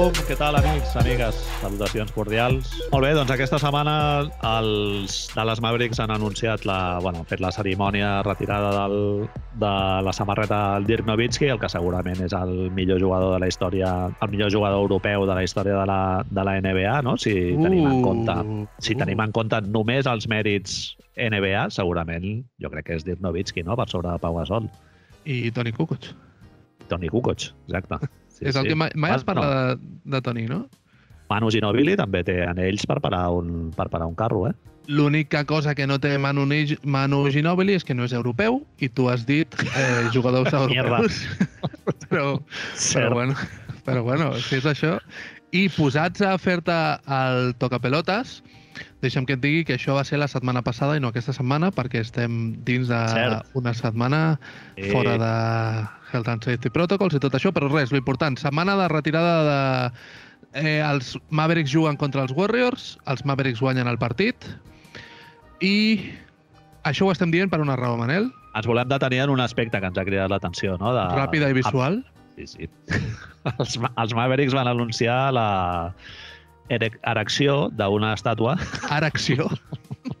home. Què tal, amics, amigues? Salutacions cordials. Molt bé, doncs aquesta setmana els Dallas Mavericks han anunciat la, bueno, fet la cerimònia retirada del, de la samarreta del Dirk Nowitzki, el que segurament és el millor jugador de la història, el millor jugador europeu de la història de la, de la NBA, no? Si tenim en compte, si tenim en compte només els mèrits NBA, segurament jo crec que és Dirk Nowitzki, no? Per sobre de Pau Gasol. I Toni Kukoc. Toni Kukoc, exacte. Sí, és el sí. que mai, mai es parla no. de, de Toni, no? Manu Ginobili també té anells per parar un, per parar un carro, eh? L'única cosa que no té Manu, Manu Ginobili és que no és europeu i tu has dit eh, jugadors europeus. però, però, bueno, però bueno, si és això... I posats a fer-te el tocapelotes, deixa'm que et digui que això va ser la setmana passada i no aquesta setmana, perquè estem dins d'una setmana eh. fora de Health and Safety Protocols i tot això, però res, l'important, setmana de retirada de... Eh, els Mavericks juguen contra els Warriors, els Mavericks guanyen el partit i això ho estem dient per una raó, Manel. Ens volem detenir en un aspecte que ens ha cridat l'atenció, no? De... Ràpida i visual. Sí, sí. els, els Mavericks van anunciar la erecció d'una estàtua. Erecció?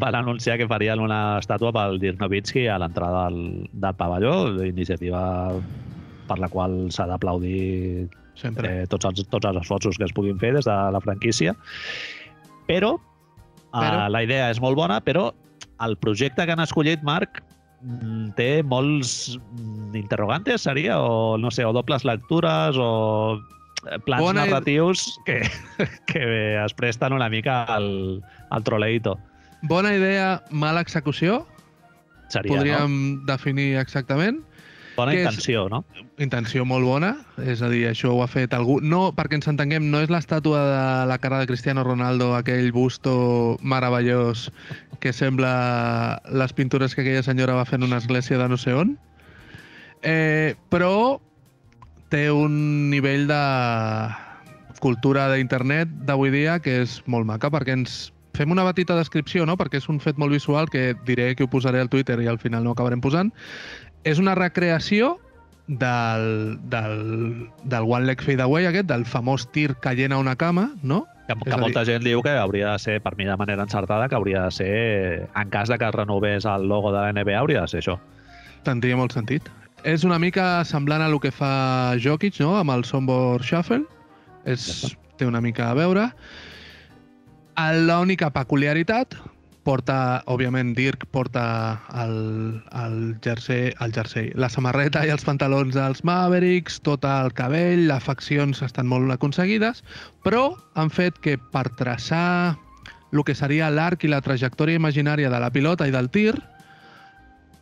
van anunciar que farien una estàtua pel Dirk Nowitzki a l'entrada del, del pavelló, iniciativa per la qual s'ha d'aplaudir eh, tots, els, tots els esforços que es puguin fer des de la franquícia. Però, eh, però... Eh, la idea és molt bona, però el projecte que han escollit, Marc, mm, té molts mm, interrogantes, seria? O, no sé, o dobles lectures, o plans bona narratius que, que es presten una mica al, al troleïto. Bona idea, mala execució. Seria, Podríem no? definir exactament. Bona intenció, és... no? Intenció molt bona, és a dir, això ho ha fet algú... No, perquè ens entenguem, no és l'estàtua de la cara de Cristiano Ronaldo, aquell busto meravellós que sembla les pintures que aquella senyora va fer en una església de no sé on. Eh, però té un nivell de cultura d'internet d'avui dia que és molt maca, perquè ens fem una petita descripció, no? perquè és un fet molt visual que diré que ho posaré al Twitter i al final no acabarem posant. És una recreació del, del, del One Leg Fadeaway aquest, del famós tir caient a una cama, no? Que, que molta dir... gent diu que hauria de ser, per mi de manera encertada, que hauria de ser, en cas de que es renovés el logo de la NBA, hauria de ser això. Tindria molt sentit. És una mica semblant a el que fa Jokic, no?, amb el Sombor Shuffle. És, ja té una mica a veure. L'única peculiaritat porta, òbviament, Dirk porta el, el, jersey, el jersey, la samarreta i els pantalons dels Mavericks, tot el cabell, les faccions estan molt aconseguides, però han fet que per traçar el que seria l'arc i la trajectòria imaginària de la pilota i del tir,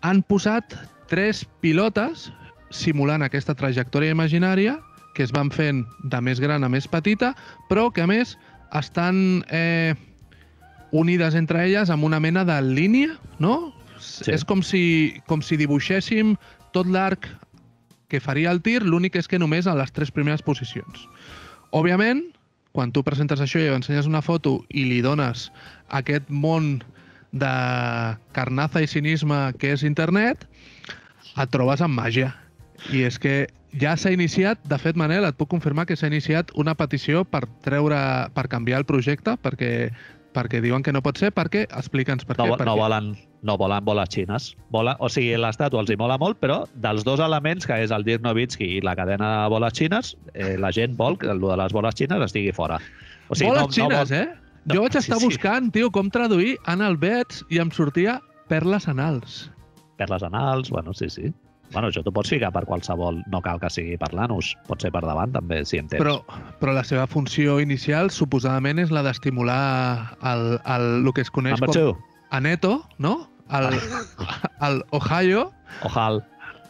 han posat tres pilotes simulant aquesta trajectòria imaginària que es van fent de més gran a més petita, però que a més estan eh, unides entre elles amb una mena de línia, no? Sí. És com si, com si dibuixéssim tot l'arc que faria el tir, l'únic és que només a les tres primeres posicions. Òbviament, quan tu presentes això i ensenyes una foto i li dones aquest món de carnaza i cinisme que és internet, et trobes amb màgia. I és que ja s'ha iniciat, de fet, Manel, et puc confirmar que s'ha iniciat una petició per treure, per canviar el projecte, perquè perquè diuen que no pot ser, perquè explica'ns per no, què. Per no, volen, no volen boles xines. Volen, o sigui, l'estàtua els hi mola molt, però dels dos elements, que és el Dirk Nowitzki i la cadena de boles xines, eh, la gent vol que el de les boles xines estigui fora. O sigui, boles no, xines, no vol... eh? No, jo vaig estar sí, buscant, sí. tio, com traduir anal bets i em sortia perles anals. Perles anals, bueno, sí, sí. Bueno, això t'ho pots ficar per qualsevol, no cal que sigui per l'anus, pot ser per davant també, si en tens. Però, però la seva funció inicial suposadament és la d'estimular el, el, el que es coneix Number com two. aneto, no? El, el Ohio. Ojal.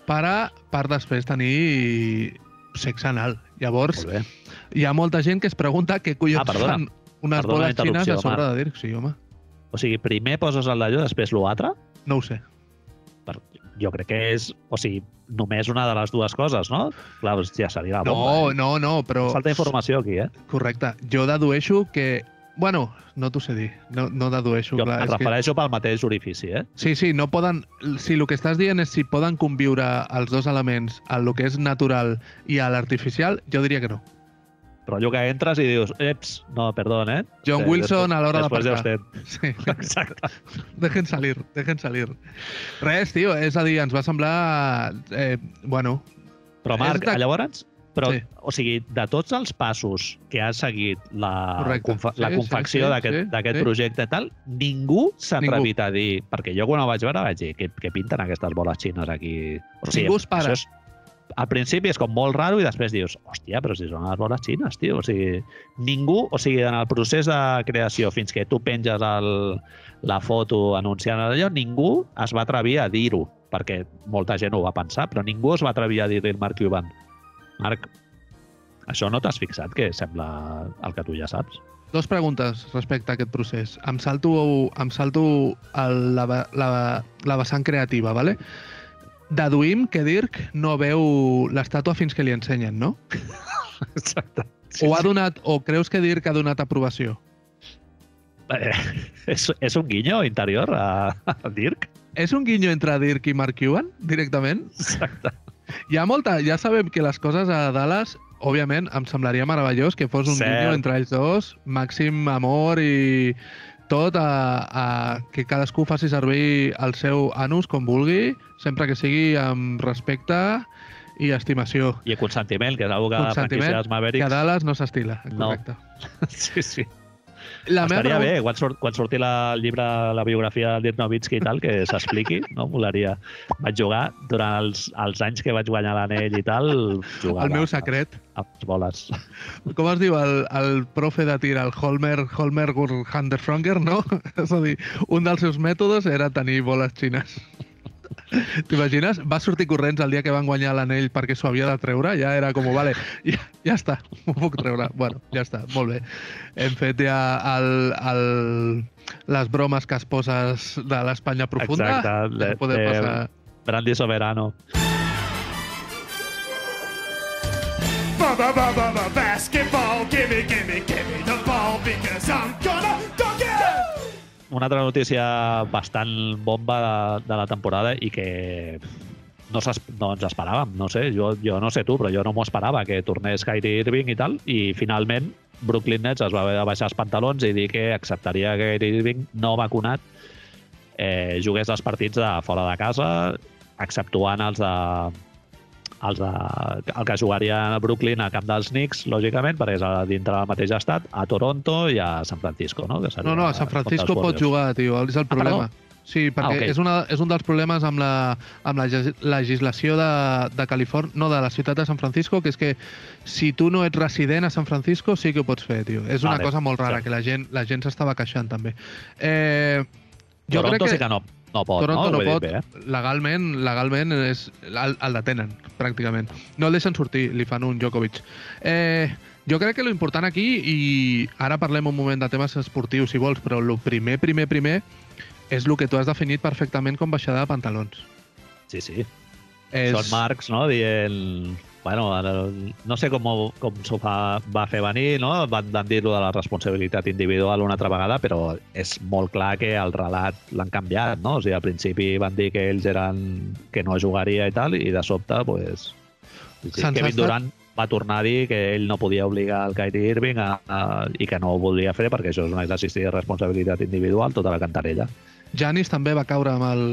Per, a, per després tenir sexe anal. Llavors, hi ha molta gent que es pregunta què collons ah, fan unes perdona boles xines a sobre de dir sí, home. O sigui, primer poses el d'allò, després l'altre? No ho sé jo crec que és, o sigui, només una de les dues coses, no? Clar, ja seria la bomba. No, eh? no, no, però... Falta informació aquí, eh? Correcte. Jo dedueixo que Bueno, no t'ho sé dir, no, no dedueixo. Jo clar, em refereixo que... pel mateix orifici, eh? Sí, sí, no poden... Si el que estàs dient és si poden conviure els dos elements, el que és natural i l'artificial, jo diria que no. Rotllo que entres i dius, eps, no, perdó, eh? John sí, Wilson a l'hora d'aparcar. Ja sí. Exacte. Dejen salir, dejen salir. Res, tio, és a dir, ens va semblar... Eh, bueno... Però Marc, de... llavors, però, sí. o sigui, de tots els passos que ha seguit la, confa sí, la confecció sí, d'aquest sí, sí, sí. projecte tal, ningú s'ha atrevit a dir... Perquè jo quan ho vaig veure vaig dir, que, que pinten aquestes boles xines aquí? O sigui, ningú es para. Això és, al principi és com molt raro i després dius, hòstia, però si són les boles xines, tio. O sigui, ningú, o sigui, en el procés de creació fins que tu penges el, la foto anunciant allò, ningú es va atrevir a dir-ho, perquè molta gent ho va pensar, però ningú es va atrevir a dir-li al Marc Cuban. Marc, això no t'has fixat que sembla el que tu ja saps? Dos preguntes respecte a aquest procés. Em salto, em salto el, la, la, la vessant creativa, ¿vale? Deduïm que Dirk no veu l'estàtua fins que li ensenyen, no? Exacte. Sí, o ha donat, o creus que Dirk ha donat aprovació? Eh, és, és un guinyo interior a, a Dirk? És un guinyo entre Dirk i Mark Cuban, directament? Exacte. Hi ha molta... Ja sabem que les coses a Dallas, òbviament, em semblaria meravellós que fos un Cert. guinyo entre ells dos, màxim amor i tot a, a que cadascú faci servir el seu anus com vulgui, sempre que sigui amb respecte i estimació. I consentiment, que és una que consentiment, la Mavericks... que a Dallas no s'estila, correcte. No. sí, sí. La Estaria meva... bé, quan, surt, quan surti la, el llibre, la biografia del Dirk Nowitzki i tal, que s'expliqui, no? Molaria. Vaig jugar durant els, els anys que vaig guanyar l'anell i tal, jugava. El meu secret. A, a boles. Com es diu el, el profe de tir, el Holmer, Holmer Handerfronger, no? És a dir, un dels seus mètodes era tenir boles xines. T'imagines? Va sortir corrents el dia que van guanyar l'anell perquè s'ho havia de treure, ja era com, vale, ja, ja està, m'ho puc treure. Bueno, ja està, molt bé. Hem fet ja el, el, les bromes que es poses de l'Espanya profunda. Exacte. Ja podem eh, passar... Brandy Soberano. Basketball, gimme, gimme, gimme the ball because I'm gonna! Una altra notícia bastant bomba de, de la temporada i que no, no ens esperàvem, no sé, jo, jo no sé tu, però jo no m'ho esperava que tornés Kyrie Irving i tal, i finalment Brooklyn Nets es va haver de baixar els pantalons i dir que acceptaria que Kyrie Irving no vacunat eh, jugués els partits de fora de casa, exceptuant els de, els de, el que jugaria a Brooklyn a camp dels Knicks, lògicament, perquè és a dintre del mateix estat, a Toronto i a San Francisco, no? Que no, no, a San Francisco pot jugar, tio, és el ah, problema. Ah, Sí, perquè ah, okay. és, una, és un dels problemes amb la, amb la legislació de, de Califòrnia, no, de la ciutat de San Francisco, que és que si tu no ets resident a San Francisco sí que ho pots fer, tio. És una vale, cosa molt rara, sí. que la gent la gent s'estava queixant, també. Eh, jo Toronto crec que... sí que no, no pot, Toronto no? no pot. Bé, eh? Legalment, legalment és, el, el detenen, pràcticament. No el deixen sortir, li fan un Djokovic. Eh, jo crec que l'important aquí, i ara parlem un moment de temes esportius, si vols, però el primer, primer, primer, és el que tu has definit perfectament com baixada de pantalons. Sí, sí. És... Són marcs, no?, dient bueno, no sé com, com s'ho fa, va fer venir, no? Van, van dir-ho de la responsabilitat individual una altra vegada, però és molt clar que el relat l'han canviat, no? O sigui, al principi van dir que ells eren... que no jugaria i tal, i de sobte, pues... Kevin Durant va tornar a dir que ell no podia obligar el Kyrie Irving a, a, i que no ho volia fer perquè això és un exercici de responsabilitat individual, tota la cantarella. Janis també va caure amb el,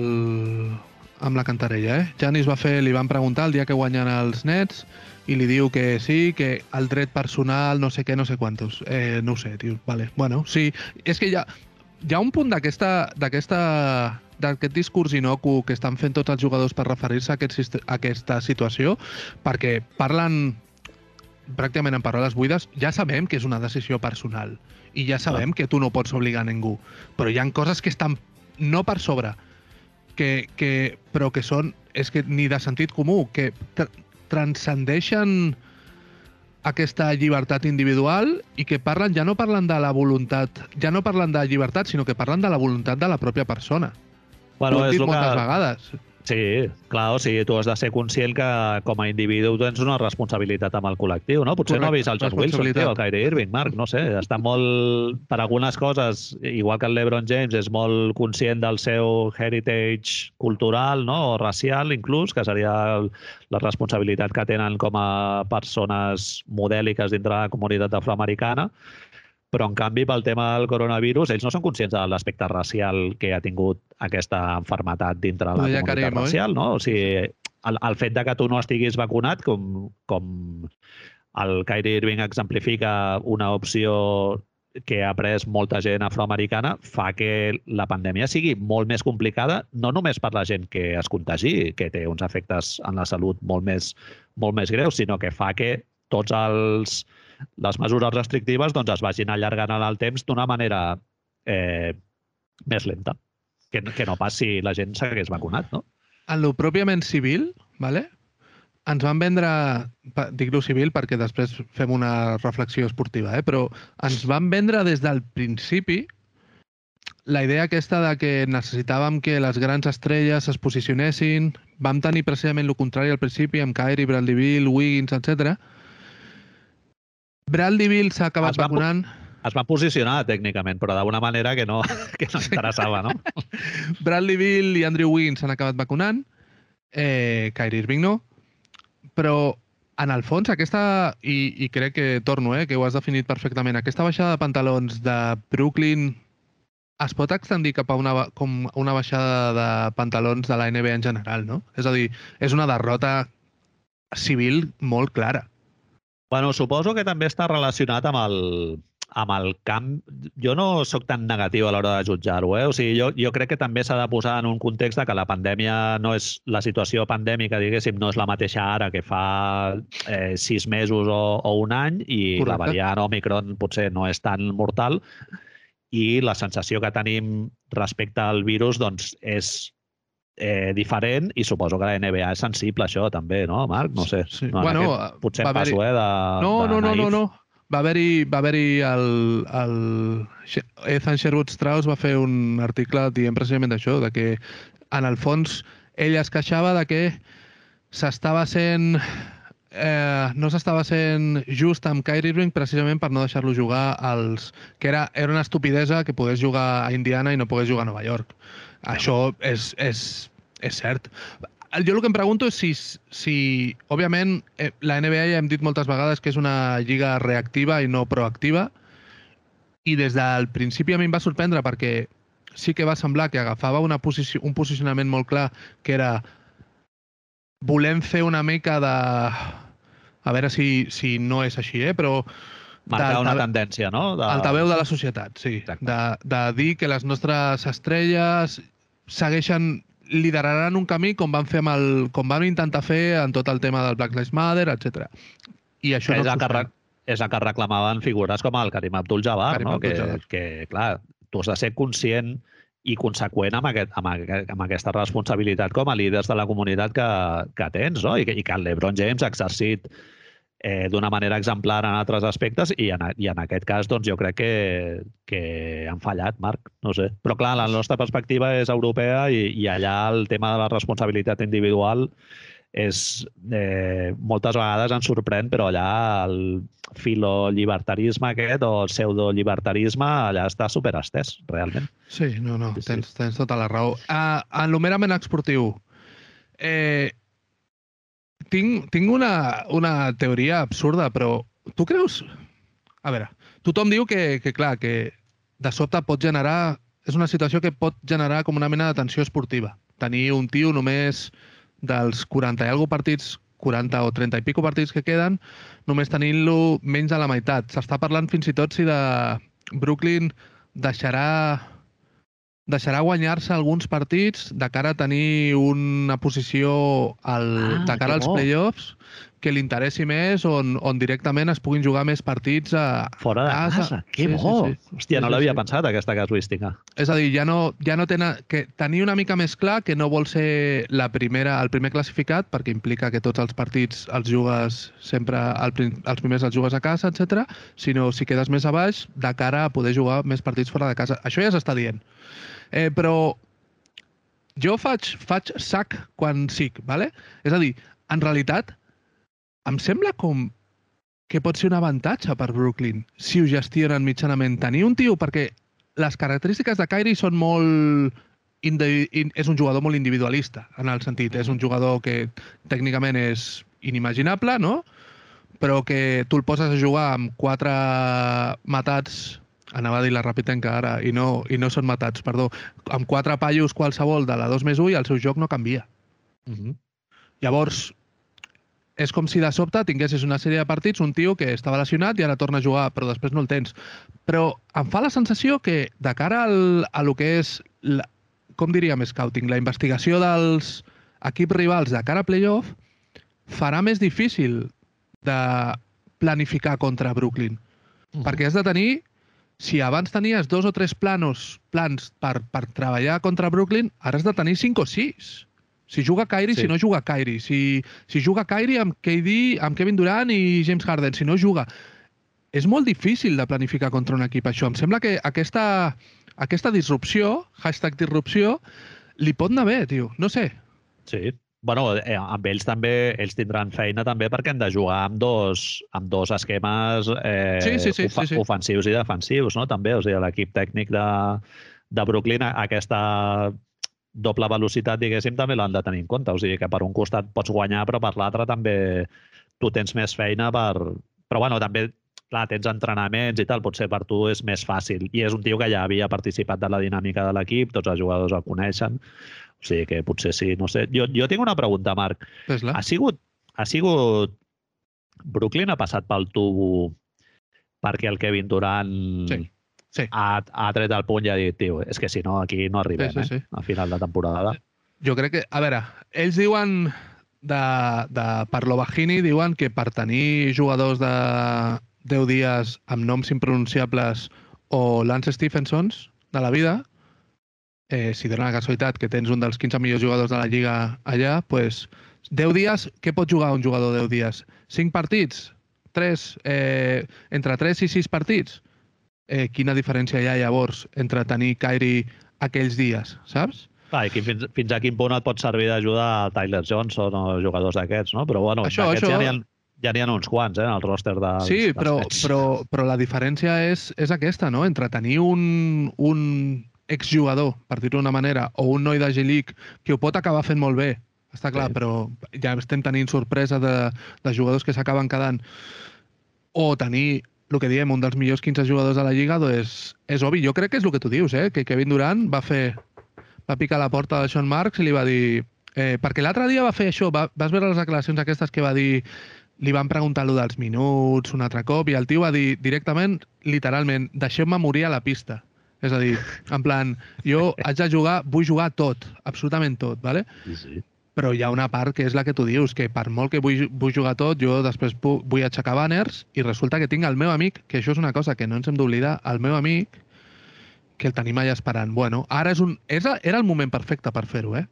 amb la cantarella, eh? Janis va fer, li van preguntar el dia que guanyen els nets i li diu que sí, que el dret personal, no sé què, no sé quantos. Eh, no ho sé, tio, vale. Bueno, sí, és que hi ha, hi ha un punt d'aquesta d'aquest discurs inocu que estan fent tots els jugadors per referir-se a, aquest, a aquesta situació, perquè parlen pràcticament en paraules buides, ja sabem que és una decisió personal i ja sabem ah. que tu no pots obligar a ningú, però hi han coses que estan no per sobre, que, que, però que són, és que ni de sentit comú, que tr transcendeixen aquesta llibertat individual i que parlen, ja no parlen de la voluntat, ja no parlen de llibertat, sinó que parlen de la voluntat de la pròpia persona. Bueno, és dit moltes que... vegades. Sí, clar, o sigui, tu has de ser conscient que com a individu tens una responsabilitat amb el col·lectiu, no? Potser Correcte. no ha vist el John Wilson, tio, el Kyrie Irving, Marc, no sé, està molt, per algunes coses, igual que el LeBron James, és molt conscient del seu heritage cultural, no?, o racial, inclús, que seria la responsabilitat que tenen com a persones modèliques dintre de la comunitat afroamericana, però en canvi pel tema del coronavirus ells no són conscients de l'aspecte racial que ha tingut aquesta enfermetat dintre la comunitat Carim, racial, no? O sigui, el, el fet de que tu no estiguis vacunat, com, com el Kyrie Irving exemplifica una opció que ha pres molta gent afroamericana fa que la pandèmia sigui molt més complicada, no només per la gent que es contagi, que té uns efectes en la salut molt més, molt més greus, sinó que fa que tots els, les mesures restrictives doncs, es vagin allargant en el temps d'una manera eh, més lenta, que, que no pas si la gent s'hagués vacunat, no? En lo pròpiament civil, vale? ens van vendre, dic-lo civil perquè després fem una reflexió esportiva, eh? però ens van vendre des del principi la idea aquesta de que necessitàvem que les grans estrelles es posicionessin, vam tenir precisament el contrari al principi amb Kyrie, Bradley Bill, Wiggins, etc Bradley Bill s'ha acabat es va, vacunant... Es va posicionar tècnicament, però d'una manera que no, que no interessava, no? Bradley Bill i Andrew Wiggins s'han acabat vacunant, eh, Kyrie Irving no, però en el fons, aquesta, i, i crec que torno, eh, que ho has definit perfectament, aquesta baixada de pantalons de Brooklyn es pot extendir cap a una, com una baixada de pantalons de la NBA en general, no? És a dir, és una derrota civil molt clara. Bueno, suposo que també està relacionat amb el, amb el camp... Jo no sóc tan negatiu a l'hora de jutjar-ho, eh? O sigui, jo, jo crec que també s'ha de posar en un context de que la pandèmia no és... La situació pandèmica, diguéssim, no és la mateixa ara que fa eh, sis mesos o, o un any i Correcte. la variant Omicron potser no és tan mortal i la sensació que tenim respecte al virus doncs, és eh, diferent i suposo que la NBA és sensible a això també, no, Marc? No sé. Sí. No, bueno, aquest, potser em passo, eh, de, no, de no, no, no, no. Va haver-hi va haver el, el... Ethan Sherwood Strauss va fer un article dient precisament això, de que en el fons ell es queixava de que s'estava sent eh, no s'estava sent just amb Kyrie Irving precisament per no deixar-lo jugar als... que era, era una estupidesa que pogués jugar a Indiana i no pogués jugar a Nova York. Això és, és, és cert. Jo el que em pregunto és si, si òbviament, eh, la NBA ja hem dit moltes vegades que és una lliga reactiva i no proactiva, i des del principi a mi em va sorprendre perquè sí que va semblar que agafava una posició, un posicionament molt clar, que era volem fer una mica de... A veure si, si no és així, eh? però marcar una tendència, no? De... Altaveu de la societat, sí. De, de dir que les nostres estrelles segueixen lideraran un camí com van fer amb el, com van intentar fer en tot el tema del Black Lives Matter, etc. I això és no el que, és el que reclamaven figures com el Karim Abdul-Jabbar, no? Abdul que, que, clar, tu has de ser conscient i conseqüent amb, aquest, amb, aquest, amb aquesta responsabilitat com a líders de la comunitat que, que tens, no? I que, i que el LeBron James ha exercit eh, d'una manera exemplar en altres aspectes i en, i en aquest cas doncs, jo crec que, que han fallat, Marc, no sé. Però clar, la nostra perspectiva és europea i, i allà el tema de la responsabilitat individual és, eh, moltes vegades ens sorprèn, però allà el filollibertarisme aquest o el pseudollibertarisme allà està superestès, realment. Sí, no, no, sí, tens, tens tota la raó. Uh, en el merament esportiu, eh, tinc, tinc una, una teoria absurda, però tu creus... A veure, tothom diu que, que, clar, que de sobte pot generar... És una situació que pot generar com una mena de tensió esportiva. Tenir un tio només dels 40 i alguna partits 40 o 30 i pico partits que queden, només tenint-lo menys de la meitat. S'està parlant fins i tot si de Brooklyn deixarà deixarà guanyar-se alguns partits de cara a tenir una posició al, ah, de cara als bo. playoffs que li interessi més, on, on directament es puguin jugar més partits a Fora de casa. casa. Que sí, bo! Sí, sí. Hòstia, no sí, l'havia sí. pensat, aquesta casuística. És a dir, ja no, ja no tenen... Que tenir una mica més clar que no vol ser la primera, el primer classificat, perquè implica que tots els partits els jugues sempre, el, els primers els jugues a casa, etc. sinó si quedes més a baix, de cara a poder jugar més partits fora de casa. Això ja s'està dient. Eh, però jo faig, faig sac quan sic, ¿vale? és a dir, en realitat, em sembla com que pot ser un avantatge per Brooklyn si ho gestionen mitjanament. Tenir un tio, perquè les característiques de Kyrie són molt... és un jugador molt individualista, en el sentit, és un jugador que tècnicament és inimaginable, no? però que tu el poses a jugar amb quatre matats anava a dir la Rapitenca ara, i no, i no són matats, perdó, amb quatre pallos qualsevol de la 2 més 1 i el seu joc no canvia. Uh -huh. Llavors, és com si de sobte tinguessis una sèrie de partits, un tio que estava lesionat i ara torna a jugar, però després no el tens. Però em fa la sensació que de cara al, a lo que és, la, com diríem, scouting, la investigació dels equips rivals de cara a playoff, farà més difícil de planificar contra Brooklyn. Uh -huh. Perquè has de tenir si abans tenies dos o tres planos, plans per, per treballar contra Brooklyn, ara has de tenir cinc o sis. Si juga Kyrie, sí. si no juga Kyrie. Si, si juga Kyrie amb KD, amb Kevin Durant i James Harden. Si no juga... És molt difícil de planificar contra un equip, això. Em sembla que aquesta, aquesta disrupció, hashtag disrupció, li pot anar bé, tio. No sé. Sí, bueno, eh, amb ells també ells tindran feina també perquè han de jugar amb dos, amb dos esquemes eh, sí, sí, sí, sí, sí. ofensius i defensius, no? També, o sigui, l'equip tècnic de, de Brooklyn, aquesta doble velocitat, diguéssim, també l'han de tenir en compte. O sigui, que per un costat pots guanyar, però per l'altre també tu tens més feina per... Però, bueno, també, clar, tens entrenaments i tal, potser per tu és més fàcil. I és un tio que ja havia participat de la dinàmica de l'equip, tots els jugadors el coneixen. O sigui que potser sí, no sé. Jo, jo tinc una pregunta, Marc. Ha sigut, ha sigut... Brooklyn ha passat pel tubo perquè el Kevin Durant sí. Sí. Ha, ha tret el puny i ha dit, tio, és que si no, aquí no arribem, sí, sí, sí. eh? A final de temporada. Jo crec que... A veure, ells diuen de, de, per l'Obahini diuen que per tenir jugadors de 10 dies amb noms impronunciables o Lance Stephensons de la vida, eh, si dona la casualitat que tens un dels 15 millors jugadors de la Lliga allà, pues, 10 dies, què pot jugar un jugador 10 dies? 5 partits? 3? Eh, entre 3 i 6 partits? Eh, quina diferència hi ha llavors entre tenir Kyrie aquells dies, saps? Ah, i fins, fins a quin punt et pot servir d'ajuda a Tyler Johnson o jugadors d'aquests, no? Però bueno, això, això... ja n'hi ha, ja n'hi ha uns quants, eh, en el roster de Sí, però, però, però la diferència és, és aquesta, no? Entre tenir un, un exjugador, per dir-ho d'una manera, o un noi de G-League que ho pot acabar fent molt bé, està clar, sí. però ja estem tenint sorpresa de, de jugadors que s'acaben quedant. O tenir el que diem, un dels millors 15 jugadors de la Lliga, doncs és obvi. Jo crec que és el que tu dius, eh? que Kevin Durant va fer va picar la porta de Sean Marks i li va dir... Eh, perquè l'altre dia va fer això, va, vas veure les declaracions aquestes que va dir li van preguntar lo dels minuts un altre cop i el tio va dir directament, literalment, deixeu-me morir a la pista. És a dir, en plan, jo haig de jugar, vull jugar tot, absolutament tot, ¿vale? Sí, sí. Però hi ha una part que és la que tu dius, que per molt que vull, vull jugar tot, jo després vull aixecar banners i resulta que tinc el meu amic, que això és una cosa que no ens hem d'oblidar, el meu amic, que el tenim allà esperant. Bueno, ara és un... Era, era el moment perfecte per fer-ho, eh?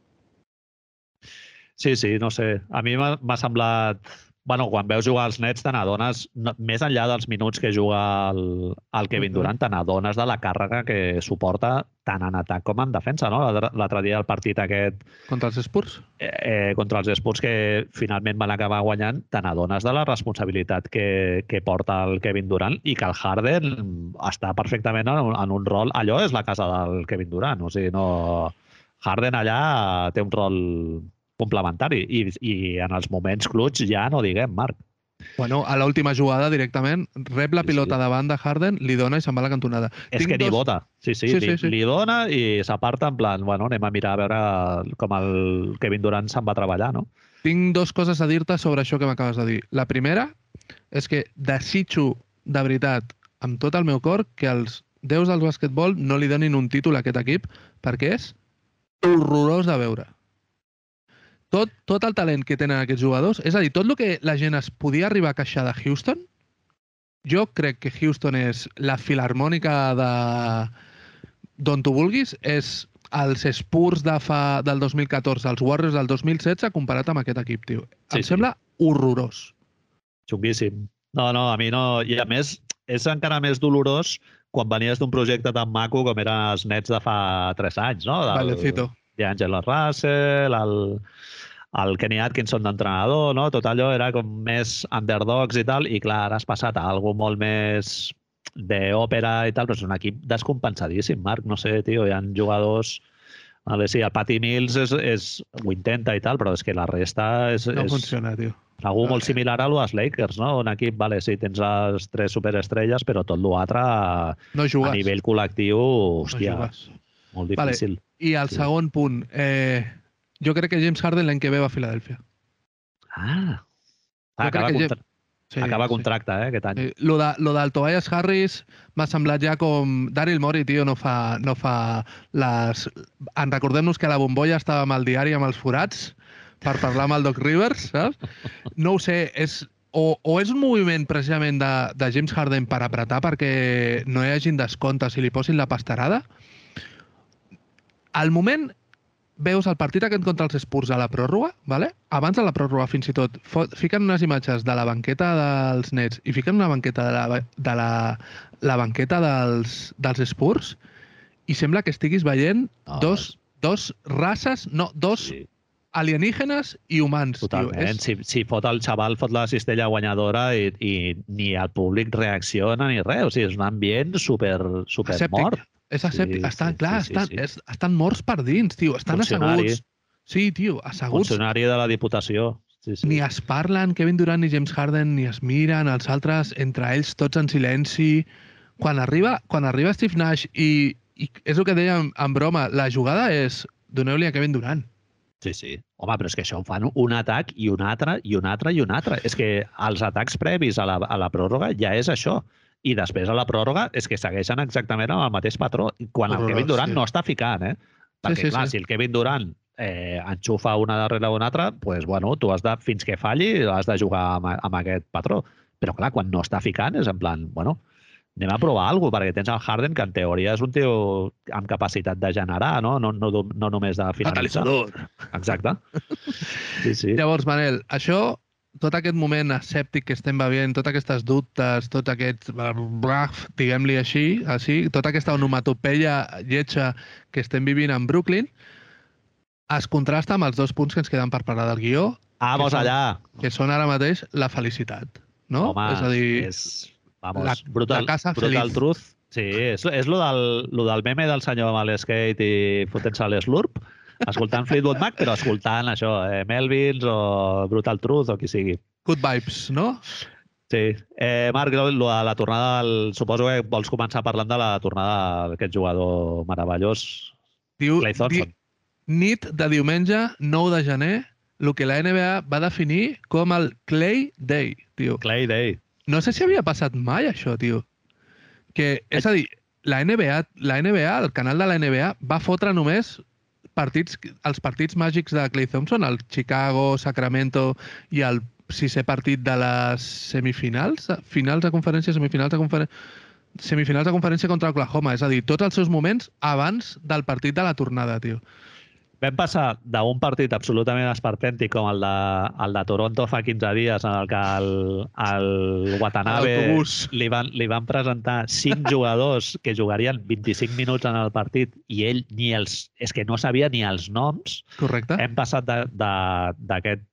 Sí, sí, no sé. A mi m'ha semblat bueno, quan veus jugar als nets te n'adones, no, més enllà dels minuts que juga el, el Kevin Durant, te n'adones de la càrrega que suporta tant en atac com en defensa, no? L'altre dia el partit aquest... Contra els Spurs? Eh, eh, contra els Spurs que finalment van acabar guanyant, te n'adones de la responsabilitat que, que porta el Kevin Durant i que el Harden està perfectament en un, en un rol... Allò és la casa del Kevin Durant, o sigui, no... Harden allà té un rol complementari. I, I en els moments clutch ja no diguem, Marc. Bueno, a l'última jugada directament rep la pilota sí, sí. davant de Harden, li dona i se'n va a la cantonada. És Tinc que dos... ni vota. Sí, sí, sí, li, sí, sí. li dona i s'aparta en plan, bueno, anem a mirar a veure com el Kevin Durant se'n va a treballar, no? Tinc dos coses a dir-te sobre això que m'acabes de dir. La primera és que desitjo de veritat, amb tot el meu cor, que els déus del basquetbol no li donin un títol a aquest equip perquè és horrorós de veure tot, tot el talent que tenen aquests jugadors, és a dir, tot el que la gent es podia arribar a queixar de Houston, jo crec que Houston és la filarmònica de d'on tu vulguis, és els Spurs de fa, del 2014, els Warriors del 2016, comparat amb aquest equip, tio. Sí, em sí. sembla horrorós. Xunguíssim. No, no, a mi no... I a més, és encara més dolorós quan venies d'un projecte tan maco com eren els nets de fa 3 anys, no? Del, Valecito D'Angelo Russell, el, el Kenny Atkinson d'entrenador, no? Tot allò era com més underdogs i tal, i clar, ara has passat a algú molt més d'òpera i tal, però és un equip descompensadíssim, Marc. No sé, tio, hi ha jugadors... Vale, sí, el Patty Mills és, és, ho intenta i tal, però és que la resta és... No és, funciona, tio. Algú molt similar a los Lakers, no? Un equip, vale, sí, tens les tres superestrelles, però tot l'altre no jugues. a nivell col·lectiu, hòstia, no molt difícil. Vale. I el sí. segon punt, eh, jo crec que James Harden l'any que ve va a Filadèlfia. Ah, ah acaba, contra... James... sí, acaba contracte, sí. eh, aquest any. Sí. Lo, de, lo del Tobias Harris m'ha semblat ja com... Daryl Morey, tio, no fa, no fa les... En recordem-nos que la bombolla estava amb el diari amb els forats, per parlar amb el Doc Rivers, saps? No ho sé, és, o, o és un moviment precisament de, de James Harden per apretar perquè no hi hagin descomptes i li posin la pastarada. Al moment veus el partit aquest contra els Spurs a la pròrroga, vale? abans de la pròrroga fins i tot, fiquen unes imatges de la banqueta dels Nets i fiquen una banqueta de la, de la, la banqueta dels, dels Spurs i sembla que estiguis veient oh. dos, dos races, no, dos sí alienígenes i humans. Totalment. Tio. És... Si, si fot el xaval, fot la cistella guanyadora i, i ni el públic reacciona ni res. O sigui, és un ambient super, super mort. És asèptic. Sí, estan, sí, clar, sí, estan, sí, estan morts per dins, tio. Estan asseguts. Sí, tio, asseguts. Funcionari de la Diputació. Sí, sí. Ni es parlen Kevin Durant ni James Harden, ni es miren els altres, entre ells tots en silenci. Quan arriba, quan arriba Steve Nash i, i és el que dèiem en broma, la jugada és doneu-li a Kevin Durant. Sí, sí. Home, però és que això ho fan un atac i un altre i un altre i un altre. És que els atacs previs a la, a la pròrroga ja és això. I després a la pròrroga és que segueixen exactament amb el mateix patró. Quan el Kevin Durant sí. no està ficant, eh? Perquè, sí, sí, clar, sí. si el Kevin Durant eh, enxufa una darrere una altra, pues, bueno, tu has de, fins que falli, has de jugar amb, amb aquest patró. Però, clar, quan no està ficant, és en plan, bueno, anem a provar alguna cosa, perquè tens el Harden, que en teoria és un tio amb capacitat de generar, no? No, no, no només de finalitzar. Catalitzador. Exacte. Sí, sí. Llavors, Manel, això, tot aquest moment escèptic que estem veient, totes aquestes dubtes, tot aquest, diguem-li així, així, tota aquesta onomatopeia lletja que estem vivint en Brooklyn, es contrasta amb els dos punts que ens queden per parlar del guió. Vamos que són, allà! Que són ara mateix la felicitat, no? Home, és a dir... És Vamos, la, brutal, la casa brutal feliz. truth. Sí, és, és lo, del, lo del meme del senyor amb l'skate i fotent-se l'eslurp, escoltant Fleetwood Mac, però escoltant això, eh, Melvins o Brutal Truth o qui sigui. Good vibes, no? Sí. Eh, Marc, lo de la tornada, del, suposo que vols començar parlant de la tornada d'aquest jugador meravellós, Diu, Clay Thompson. Di, nit de diumenge, 9 de gener, el que la NBA va definir com el Clay Day, tio. Clay Day. No sé si havia passat mai això, tio. Que, és a dir, la NBA, la NBA, el canal de la NBA, va fotre només partits, els partits màgics de Clay Thompson, el Chicago, Sacramento i el sisè partit de les semifinals, finals de conferència, semifinals de conferència, semifinals de conferència contra Oklahoma. És a dir, tots els seus moments abans del partit de la tornada, tio vam passar d'un partit absolutament esperpèntic com el de, el de Toronto fa 15 dies en el que el, el Watanabe li van, li van presentar cinc jugadors que jugarien 25 minuts en el partit i ell ni els... És que no sabia ni els noms. Correcte. Hem passat d'aquest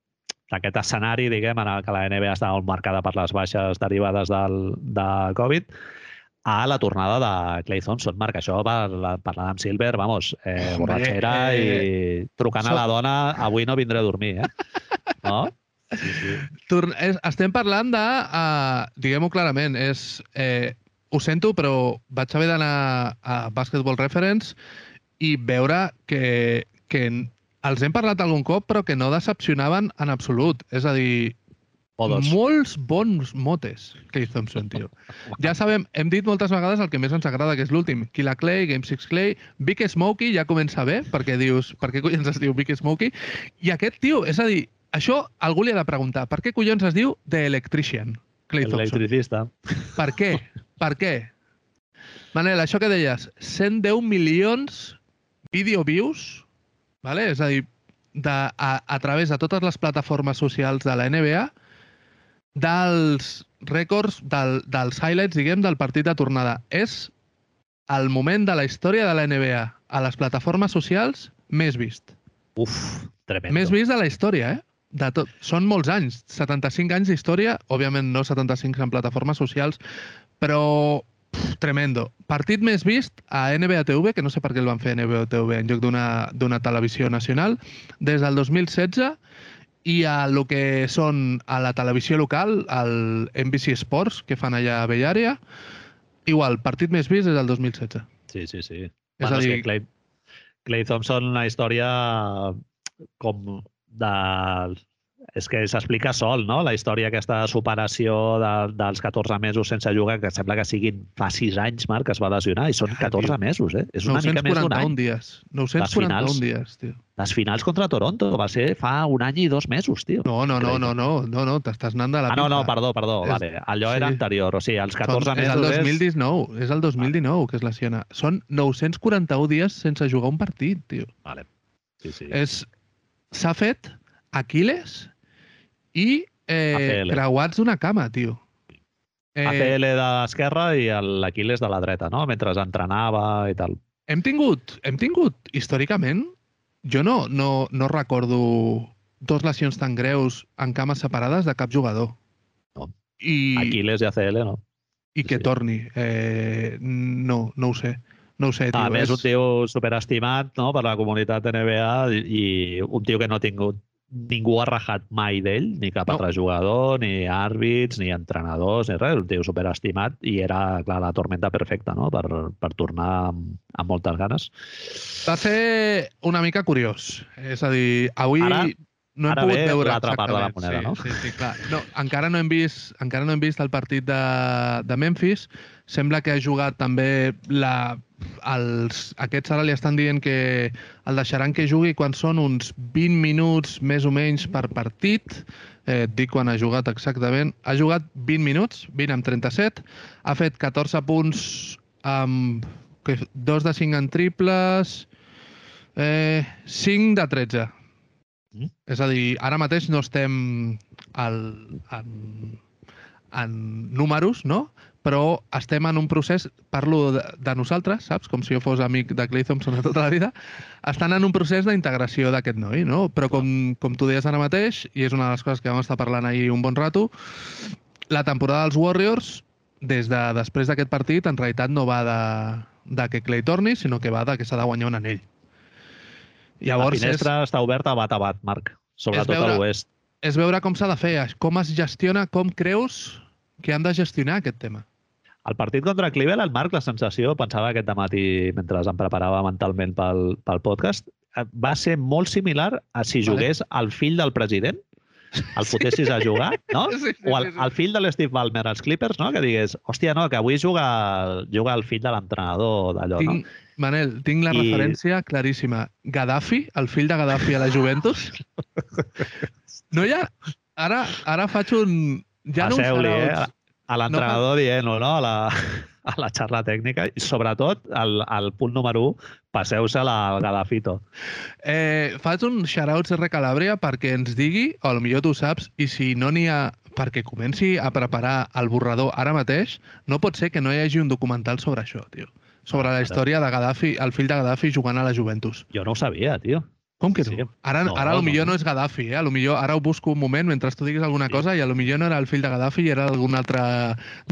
d'aquest escenari, diguem, en el que la NBA estava molt marcada per les baixes derivades del, de Covid, a la tornada de Clay Thompson. Marc, això per, per l'Adam Silver, vamos, eh, borratxera eh, i trucant so... a la dona, avui no vindré a dormir, eh? No? Sí, sí. Torn estem parlant de, uh, diguem-ho clarament, és, eh, ho sento, però vaig haver d'anar a Basketball Reference i veure que, que els hem parlat algun cop, però que no decepcionaven en absolut. És a dir, o dos. Molts bons motes, Clay Thompson, tio. Ja sabem, hem dit moltes vegades el que més ens agrada, que és l'últim. Killa Clay, Game 6 Clay, Big Smokey ja comença bé, perquè dius, per què collons es diu Big Smokey? I aquest tio, és a dir, això algú li ha de preguntar, per què collons es diu The Electrician, Clay Thompson? Electricista. Per què? Per què? Manel, això que deies, 110 milions video views, vale? és a dir, de, a, a través de totes les plataformes socials de la NBA, dels rècords, del, dels highlights, diguem, del partit de tornada. És el moment de la història de la NBA a les plataformes socials més vist. Uf, tremendo. Més vist de la història, eh? De tot. Són molts anys, 75 anys d'història, òbviament no 75 en plataformes socials, però pff, tremendo. Partit més vist a NBA TV, que no sé per què el van fer a NBA TV en lloc d'una televisió nacional, des del 2016 i a lo que són a la televisió local, al NBC Sports, que fan allà a Bellària, igual, partit més vist és el 2016. Sí, sí, sí. És bueno, a és dir- que Clay, Clay Thompson, una història com de... És que s'explica sol, no? La història aquesta de superació de, dels 14 mesos sense jugar, que sembla que siguin fa 6 anys, Marc, que es va lesionar, i són Ja, 14 tio. mesos, eh? És una mica més d'un 941 any. dies. 941 finals. dies, tio. Les finals contra Toronto va ser fa un any i dos mesos, tio. No, no, no, no, no, no, no t'estàs anant de la Ah, no, no, pinta. perdó, perdó, És- vale. Allò sí. era anterior, o sigui, els 14 Són, és el mesos és... 2019, és el 2019 que es lesiona. Són 941 dies sense jugar un partit, tio. Vale. Sí, sí. És... S'ha fet Aquiles i eh, ACL. creuats d'una cama, tio. Eh, ACL d'esquerra i l'Aquiles de la dreta, no? Mentre entrenava i tal. hem tingut, hem tingut, històricament, jo no, no, no recordo dos lesions tan greus en cames separades de cap jugador. No. I, Aquiles i ACL, no? i que sí. torni. Eh, no, no ho sé. No ho sé, tio. A més, és- un tio superestimat no? per la comunitat NBA i un tio que no ha tingut ningú ha rajat mai d'ell, ni cap No. altre jugador, ni àrbits, ni entrenadors, ni res. Un tio superestimat i era, clar, la tormenta perfecta no? per, per tornar amb, amb moltes ganes. Va ser una mica curiós. És a dir, avui Ara- no hem ara pogut ve veure l'altra part de la moneda, sí, Sí, sí, clar. No, encara no hem vist, encara no hem vist el partit de, de Memphis. Sembla que ha jugat també la, els, aquests ara li estan dient que el deixaran que jugui quan són uns 20 minuts més o menys per partit. Eh, et dic quan ha jugat exactament. Ha jugat 20 minuts, 20 amb 37. Ha fet 14 punts amb que, 2 de 5 en triples, eh, 5 de 13. Mm. És a dir, ara mateix no estem al, en, en números, no? Però estem en un procés, parlo de, de nosaltres, saps? Com si jo fos amic de Clay Thompson de tota la vida, estan en un procés d'integració d'aquest noi, no? Però com, com tu deies ara mateix, i és una de les coses que vam estar parlant ahir un bon rato, la temporada dels Warriors, des de després d'aquest partit, en realitat no va de, de que Clay torni, sinó que va de que s'ha de guanyar un anell. Llavors, la finestra està oberta bat a bat, Marc, sobretot veure- a l'oest. és, és veure com s'ha de fer, com es gestiona, com creus que han de gestionar aquest tema. El partit contra Cleveland, Marc, la sensació, pensava aquest matí mentre em preparava mentalment pel, pel podcast, eh, va ser molt similar a si Vale. jugués el fill del president, el fotessis a jugar, no? Sí, sí, O el, sí, sí. el fill de l'Steve Ballmer, als Clippers, no? Que digués, hòstia, no, que avui juga, juga el fill de l'entrenador d'allò, no? Manel, tinc la I- referència claríssima. Gaddafi, el fill de Gaddafi a la Juventus. No hi ha... Ara, ara faig un... Ja no Passeu-li, eh? A l'entrenador dient-ho, no? A la, a la xarra tècnica. I sobretot, el, el punt número 1, passeu-se-la al Gadafito. Eh, faig un shout-out CR Calàbria perquè ens digui, o potser tu saps, i si no n'hi ha perquè comenci a preparar el borrador ara mateix, no pot ser que no hi hagi un documental sobre això, tio. Sobre la història de Gaddafi, el fill de Gaddafi jugant a la Juventus. Jo no ho sabia, tio. Com que Sí. no? Ara, No, ara no, potser no. no és Gaddafi, eh? A lo millor, ara ho busco un moment mentre tu diguis alguna Sí. cosa i a lo millor no era el fill de Gaddafi i era algun altre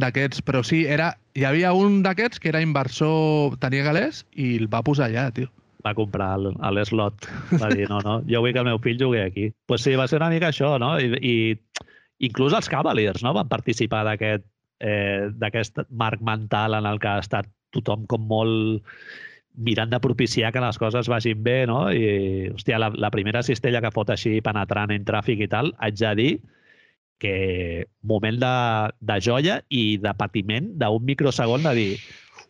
d'aquests, però sí, era, hi havia un d'aquests que era inversor, tenia galès i el va posar allà, tio. va comprar l'slot. Va dir, no, no, jo vull que el meu fill jugui aquí. Doncs pues sí, va ser una mica això, no? I, i inclús els Cavaliers no? van participar d'aquest eh, marc mental en el que ha estat tothom com molt mirant de propiciar que les coses vagin bé, no? I, hòstia, la, la primera cistella que fot així penetrant en tràfic i tal, haig de dir que moment de, de joia i de patiment d'un microsegon de dir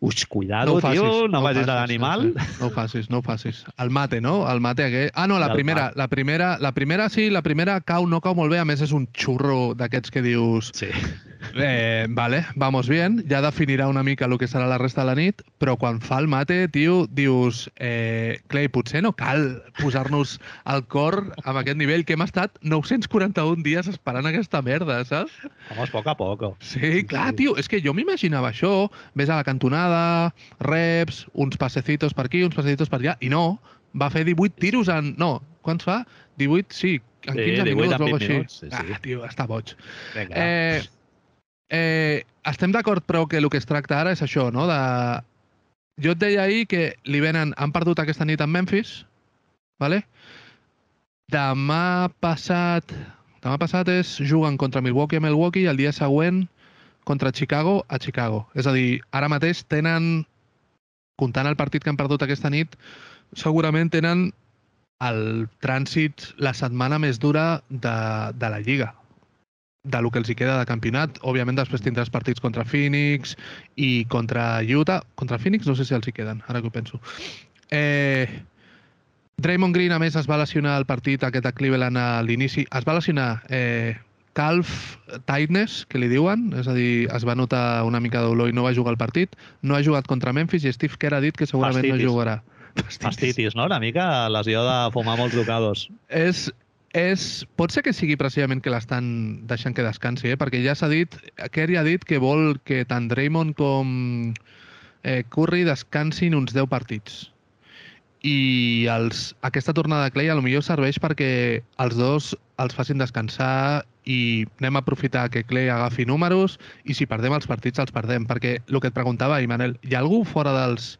Uix, cuidado, ho facis, tio, no, ho vagis a facis, l'animal. sí, sí. No ho facis, no ho facis. El mate, no? El mate aquell. Ah, no, la El primera, mate. la primera, la primera sí, la primera cau, no cau molt bé, a més és un xurro d'aquests que dius Sí. eh, vale, vamos bien, ja definirà una mica el que serà la resta de la nit, però quan fa el mate, tio, dius eh, Clay, potser no cal posar-nos al cor amb aquest nivell que hem estat 941 dies esperant aquesta merda, saps? Vamos poco a poco. Sí, clar, sí. tio, és que jo m'imaginava això, ves a la cantonada, reps, uns passecitos per aquí, uns passecitos per allà, i no, va fer 18 tiros en... No, quants fa? 18, sí, en 15 Sí, 18 minuts o 20 alguna així. minuts, sí, sí. Ah, tio, està boig. Vinga. Eh, eh, estem d'acord, però, que el que es tracta ara és això, no? De... Jo et deia ahir que li venen... Han perdut aquesta nit en Memphis, vale? Demà passat... Demà passat és juguen contra Milwaukee a Milwaukee i el dia següent contra Chicago a Chicago. És a dir, ara mateix tenen, comptant el partit que han perdut aquesta nit, segurament tenen el trànsit, la setmana més dura de, de la Lliga de lo que els hi queda de campionat. Òbviament després tindràs partits contra Phoenix i contra Utah. Contra Phoenix no sé si els hi queden, ara que ho penso. Eh, Draymond Green, a més, es va lesionar al partit aquest a Cleveland a l'inici. Es va lesionar eh, calf tightness, que li diuen, és a dir, es va notar una mica dolor i no va jugar al partit. No ha jugat contra Memphis i Steve Kerr ha dit que segurament Fastitis. no jugarà. Fastitis, no? Una mica lesió de fumar molts ducados. És, és, pot ser que sigui precisament que l'estan deixant que descansi, eh? perquè ja s'ha dit, Kerry ha dit que vol que tant Draymond com eh, Curry descansin uns 10 partits. I els, aquesta tornada de Clay a lo millor serveix perquè els dos els facin descansar i anem a aprofitar que Clay agafi números i si perdem els partits els perdem. Perquè el que et preguntava, Imanel, hi ha algú fora dels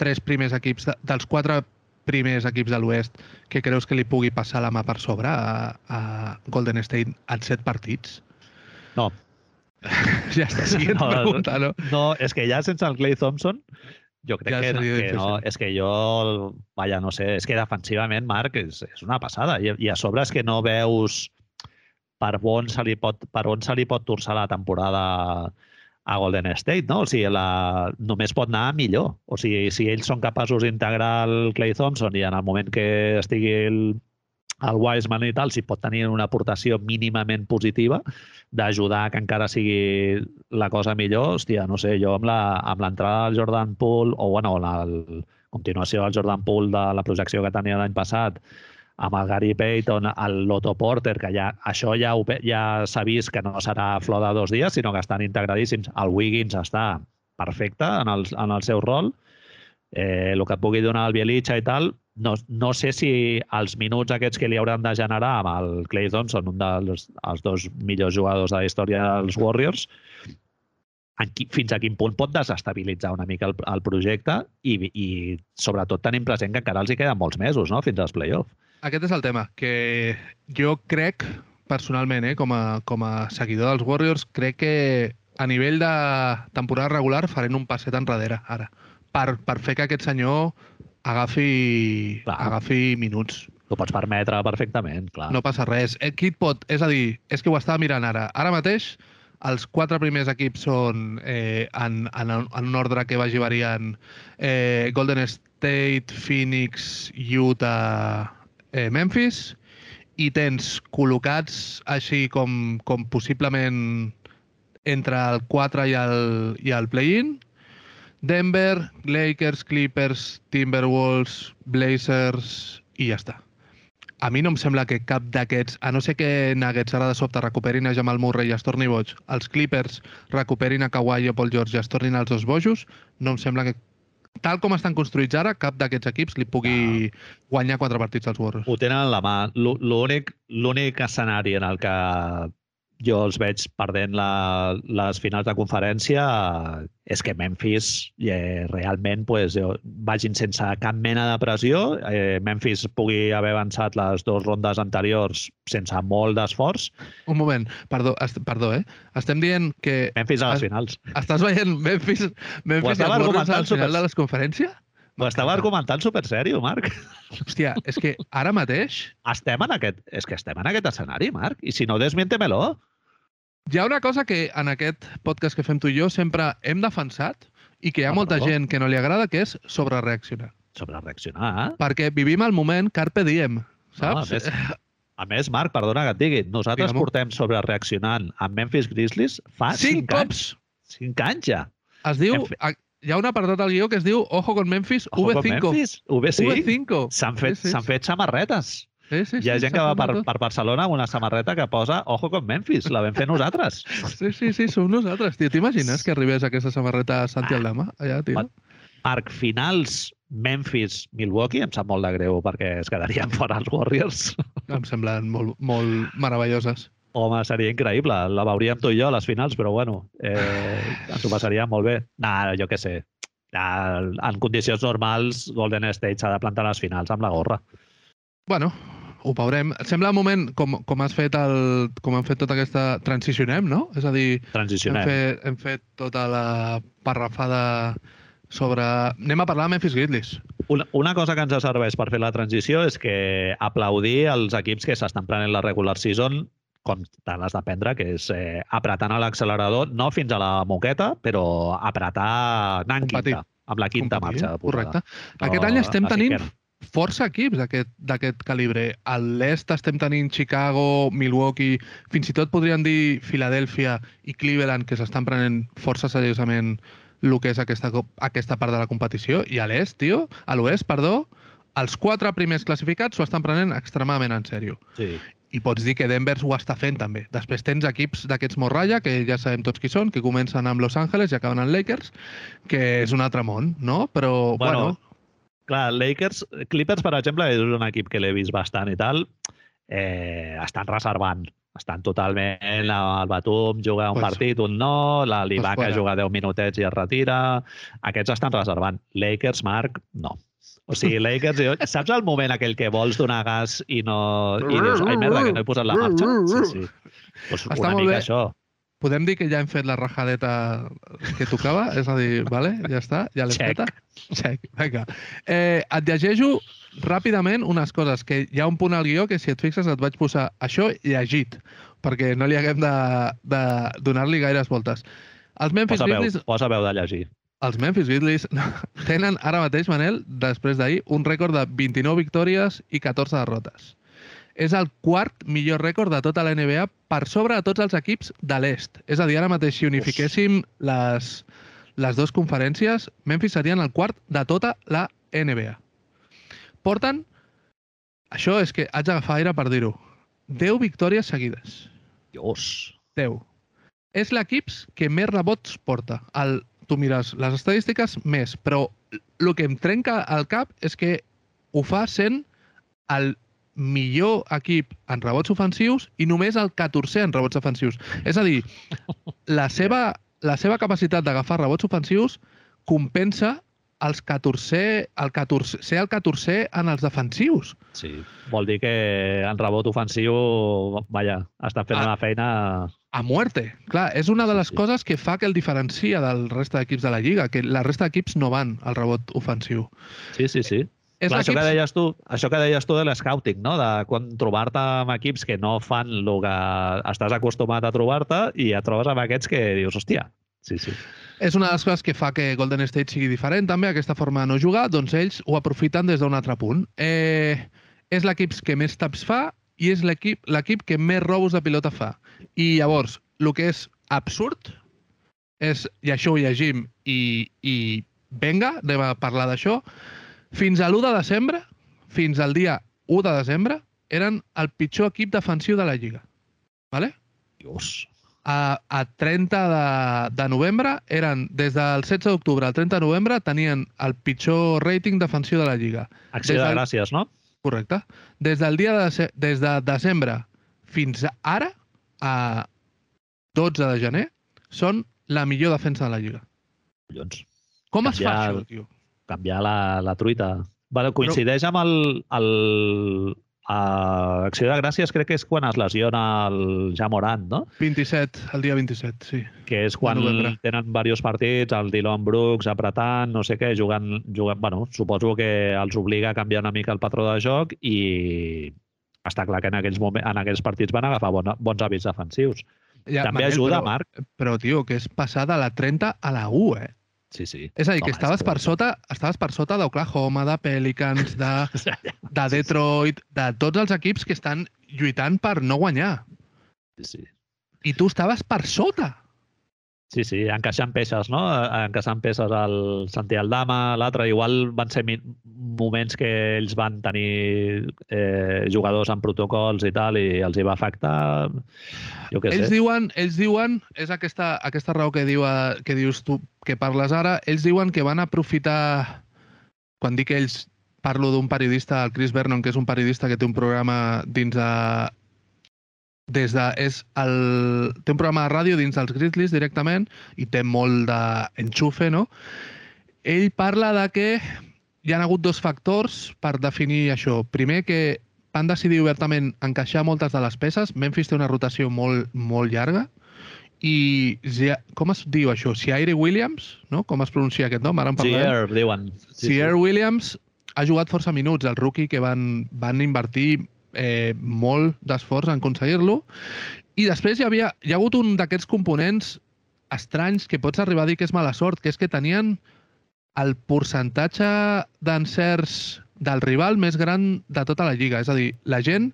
tres primers equips, de- dels quatre primers equips de l'Oest que creus que li pugui passar la mà per sobre a, a Golden State en set partits? No. ja està, siguiente No, pregunta, no? No, és que ja sense el Clay Thompson, jo crec Ja que, seria que no. És que jo, vaja, no sé, és que defensivament, Marc, és, és una passada. I, I a sobre és que no veus per on se li pot, per on se li pot torçar la temporada a Golden State, no? O sigui, la, només pot anar millor. O sigui, si ells són capaços d'integrar el Clay Thompson i en el moment que estigui el, el Wiseman i tal, si pot tenir una aportació mínimament positiva d'ajudar que encara sigui la cosa millor, hòstia, no sé, jo amb l'entrada del Jordan Poole, o bueno, la continuació del Jordan Poole de la projecció que tenia l'any passat, amb el Gary Payton, el Lotto Porter, que ja, això ja, ho ja s'ha vist que no serà flor de dos dies, sinó que estan integradíssims. El Wiggins està perfecte en el, en el seu rol. Eh, el que pugui donar el Bielitsa i tal, no, no sé si els minuts aquests que li hauran de generar amb el Clay Thompson, un dels els dos millors jugadors de la història dels Warriors, en qui, fins a quin punt pot desestabilitzar una mica el, el projecte i, i sobretot tenint present que encara els hi queden molts mesos no? fins als play-off. Aquest és el tema, que jo crec, personalment, eh, com, a, com a seguidor dels Warriors, crec que a nivell de temporada regular farem un passet enrere, ara, per, per fer que aquest senyor agafi, Clar. agafi minuts. T'ho pots permetre perfectament, clar. No passa res. Eh, qui et pot... És a dir, és que ho estava mirant ara. Ara mateix, els quatre primers equips són eh, en, en, en un ordre que vagi variant eh, Golden State, Phoenix, Utah, eh, Memphis, i tens col·locats així com, com possiblement entre el 4 i el, i el play-in, Denver, Lakers, Clippers, Timberwolves, Blazers i ja està. A mi no em sembla que cap d'aquests, a no ser que Nuggets ara de sobte recuperin a Jamal Murray i es torni boig, els Clippers recuperin a Kawhi o Paul George i es tornin els dos bojos, no em sembla que tal com estan construïts ara, cap d'aquests equips li pugui guanyar quatre partits als Warriors. Ho tenen a la mà. L'ú- L'únic l'únic escenari en el que jo els veig perdent la, les finals de conferència és que Memphis eh, realment pues, jo, vagin sense cap mena de pressió. Eh, Memphis pugui haver avançat les dues rondes anteriors sense molt d'esforç. Un moment, perdó, est perdó, eh? Estem dient que Memphis a les Es- finals. estàs veient Memphis, Memphis i Warriors argumentant al final super- de les conferències? Ho estava argumentant super sèrio, Marc. Hòstia, és que ara mateix Estem en aquest, és que estem en aquest escenari, Marc. I si no, desmiéntemelo. Hi ha una cosa que en aquest podcast que fem tu i jo sempre hem defensat i que hi ha Ah, molta perdó. gent que no li agrada, que és sobrereaccionar. Sobre reaccionar. Perquè vivim el moment carpe diem, No, a, saps? més, a més, Marc, perdona que et digui, nosaltres Digue'm-ho. portem sobre reaccionant amb Memphis Grizzlies fa Cinc 5 anys. cops! 5 anys ja. Es diu... A- Hi ha un apartat al guió que es diu Ojo con Memphis Ojo con V5. Memphis, V5. V5. S'han fet, Sí, sí. s'han fet samarretes. Sí, sí, Hi ha sí, gent que va per, tot. per Barcelona amb una samarreta que posa Ojo con Memphis. La vam fer nosaltres. Sí, sí, sí, som nosaltres, tio. T'imagines que arribés aquesta samarreta a Santi. Aldama? Allà, tio. Arc finals Memphis-Milwaukee, em sap molt de greu perquè es quedarien fora els Warriors. Em semblen molt, molt meravelloses. Home, seria increïble. La veuríem tu i jo a les finals, però bueno, eh, ens ho passaria molt bé. Nah, jo què sé. En condicions normals, Golden State s'ha de plantar a les finals amb la gorra. Bueno, ho veurem. Sembla un moment com, com has fet el, com hem fet tota aquesta... Transicionem, no? És a dir, Transicionem. hem fet, hem fet tota la parrafada sobre... Anem a parlar de Memphis Grizzlies. Una, una cosa que ens serveix per fer la transició és que aplaudir els equips que s'estan prenent la regular season com te l'has d'aprendre, que és eh, apretant l'accelerador, no fins a la moqueta, però apretar anant Competir. quinta, amb la quinta Competir, marxa de posada. Correcte. Aquest any estem a tenint. Força equips d'aquest calibre. A l'est estem tenint Chicago, Milwaukee, fins i tot podríem dir Filadèlfia i Cleveland, que s'estan prenent força seriosament el que és aquesta, aquesta part de la competició. I a l'est, tio, a l'oest, perdó, els quatre primers classificats s'ho estan prenent extremadament en sèrio. Sí. I pots dir que Denver ho està fent també. Després tens equips d'aquests morralla, que ja sabem tots qui són, que comencen amb Los Angeles i acaben amb Lakers, que és un altre món, no? Però, bueno, Bueno, Clar, Lakers, Clippers, per exemple, és un equip que l'he vist bastant i tal, eh, estan reservant. Estan totalment al batum, juga un Pues- partit, un no, la Libaca fuera. juga 10 minutets i es retira. Aquests estan reservant. Lakers, Marc, no. O sigui, Lakers, jo, saps el moment aquell que vols donar gas i no... I dius, ai, merda, que no he posat la marxa? Sí, sí. Pues Està una mica bé. això. Podem dir que ja hem fet la rajadeta que tocava? És a dir, vale, ja està, ja l'hem feta? Check. Vinga. Eh, et llegeixo ràpidament unes coses, que hi ha un punt al guió que si et fixes et vaig posar això llegit, perquè no li haguem de, de donar-li gaires voltes. Els Memphis Posa veu, Grizzlies posa veu de llegir. els Memphis Grizzlies tenen ara mateix, Manel, després d'ahir, un rècord de 29 victòries i 14 derrotes. És el quart millor rècord de tota la NBA per sobre de tots els equips de l'est. És a dir, ara mateix, si unifiquéssim les, les dues conferències, Memphis serien el quart de tota la NBA. Porten, això és que haig d'agafar aire per dir-ho, 10 victòries seguides. Dios. 10. És l'equip que més rebots porta. El, tu mires les estadístiques, més, però el que em trenca al cap és que ho fa sent el millor equip en rebots ofensius i només el 14è en rebots defensius. És a dir, la seva, la seva capacitat d'agafar rebots ofensius compensa els 14, el 14, ser el 14è en els defensius. Sí, vol dir que en rebot ofensiu, vaja, està fent Ah. una feina... a muerte. Clar, és una de Sí, les sí. coses que fa que el diferencia del resta d'equips de la Lliga, que la resta d'equips no van al rebot ofensiu. Sí, sí, sí. És Clar, això, que deies tu, això que deies tu de l'scouting, no? de quan trobar-te amb equips que no fan el que estàs acostumat a trobar-te i et trobes amb aquests que dius, hòstia, sí, sí. És una de les coses que fa que Golden State sigui diferent també, aquesta forma de no jugar, doncs ells ho aprofiten des d'un altre punt. Eh, és l'equip que més taps fa i és l'equip l'equip que més robos de pilota fa. I llavors, el que és absurd és, i això ho llegim, i, i venga, anem a parlar d'això, fins a l'1 de desembre, fins al dia 1 de desembre, eren el pitjor equip defensiu de la Lliga. Vale? Dios. a, a 30 de, de novembre eren, des del 16 d'octubre al 30 de novembre, tenien el pitjor rating defensiu de la Lliga. Acció Des de gràcies, no? Correcte. Des del dia de, des de desembre fins ara, a 12 de gener, són la millor defensa de la Lliga. Collons. Com es fa això, tio? Canviar la, la truita. Bueno, coincideix amb el... el a Acció de Gràcies crec que és quan es lesiona el Jamorant, no? 27, el dia 27, sí. que és quan tenen diversos partits, el Dylan Brooks apretant, no sé què, jugant, jugant, bueno, suposo que els obliga a canviar una mica el patró de joc i està clar que en aquells, moments, en aquells partits van agafar bona, bons hàbits defensius. Ja, També Manel, ajuda, però, Marc. Però, tio, que és passar de la 30 a la 1, eh? Sí, sí. És a dir, que Home, estaves que- per sota, estaves per sota d'Oklahoma, de Pelicans, de, de Detroit, de tots els equips que estan lluitant per no guanyar. Sí, sí. I tu estaves per sota. Sí, sí, encaixant peces, no? Encaixant peces al Santi Aldama, l'altre. Igual van ser moments que ells van tenir eh, jugadors amb protocols i tal i els hi va afectar, jo què ells sé. Diuen, ells diuen, és aquesta, aquesta raó que, diu, que dius tu, que parles ara, ells diuen que van aprofitar, quan dic ells, parlo d'un periodista, el Chris Vernon, que és un periodista que té un programa dins de des de, és el, té un programa de ràdio dins dels Grizzlies directament i té molt d'enxufe, no? Ell parla de que hi ha hagut dos factors per definir això. Primer, que van decidir obertament encaixar moltes de les peces. Memphis té una rotació molt, molt llarga i com es diu això? Ciaire Williams, no? Com es pronuncia aquest nom? Ara en parlem. Ciaire, diuen. Sí, sí. Williams ha jugat força minuts, el rookie que van, van invertir eh, molt d'esforç en aconseguir-lo. I després hi, havia, hi ha hagut un d'aquests components estranys que pots arribar a dir que és mala sort, que és que tenien el percentatge d'encerts del rival més gran de tota la lliga. És a dir, la gent,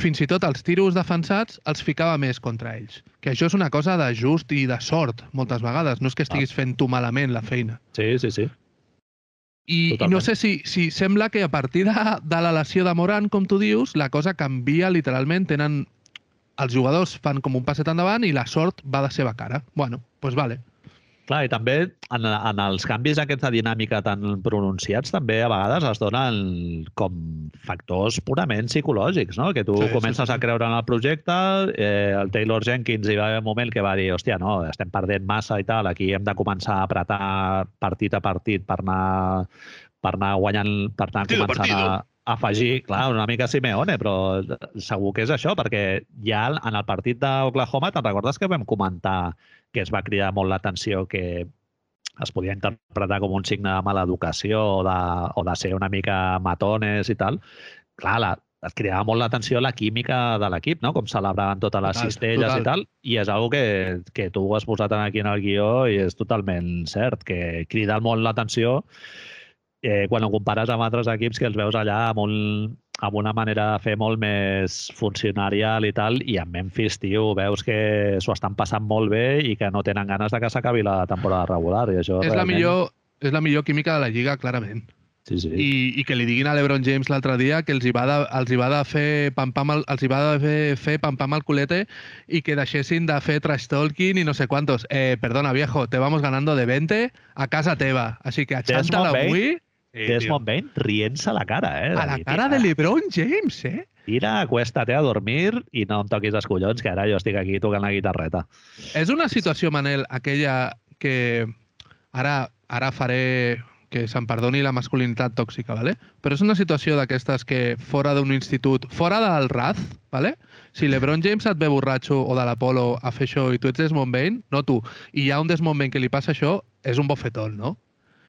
fins i tot els tiros defensats, els ficava més contra ells. Que això és una cosa de just i de sort, moltes vegades. No és que estiguis ah. fent tu malament la feina. Sí, sí, sí. I, I no sé si, si sembla que a partir de, de la lesió de Moran, com tu dius, la cosa canvia literalment. Tenen, els jugadors fan com un passet endavant i la sort va de seva cara. Bueno, doncs pues vale. Clar, i també en, en els canvis aquests de dinàmica tan pronunciats també a vegades es donen com factors purament psicològics, no? Que tu sí, comences sí, sí. a creure en el projecte, eh, el Taylor Jenkins hi va haver un moment que va dir, hòstia, no, estem perdent massa i tal, aquí hem de començar a apretar partit a partit per anar, per anar guanyant, per anar Partido, començant a, afegir, clar, una mica Simeone, però segur que és això, perquè ja en el partit d'Oklahoma, te'n recordes que vam comentar que es va cridar molt l'atenció que es podia interpretar com un signe de mala educació o de, o de ser una mica matones i tal. Clar, la, et cridava molt l'atenció la química de l'equip, no? com celebraven totes les total, cistelles total. i tal, i és una que, que tu has posat aquí en el guió i és totalment cert, que crida molt l'atenció eh, quan ho compares amb altres equips que els veus allà amb un, amb una manera de fer molt més funcionarial i tal, i en Memphis, tio, veus que s'ho estan passant molt bé i que no tenen ganes de que s'acabi la temporada regular. I això és, realment... la millor, és la millor química de la Lliga, clarament. Sí, sí. I, I que li diguin a l'Ebron James l'altre dia que els hi va de, els hi va de fer pam-pam al, els hi va de fer, fer pam-pam al culete i que deixessin de fer trash talking i no sé quantos. Eh, perdona, viejo, te vamos ganando de 20 a casa teva. Així que axanta avui... Sí, Desmond Bain rient-se a la cara, eh? A la cara de l'Ebron James, eh? Tira, acuéstate a dormir i no em toquis els collons, que ara jo estic aquí tocant la guitarreta. És una situació, Manel, aquella que ara, ara faré que se'm perdoni la masculinitat tòxica, ¿vale? però és una situació d'aquestes que fora d'un institut, fora del RAZ, ¿vale? si l'Ebron James et ve borratxo o de l'Apolo a fer això i tu ets Desmond Bain, no tu, i hi ha un Desmond Bain que li passa això, és un bofetón, no?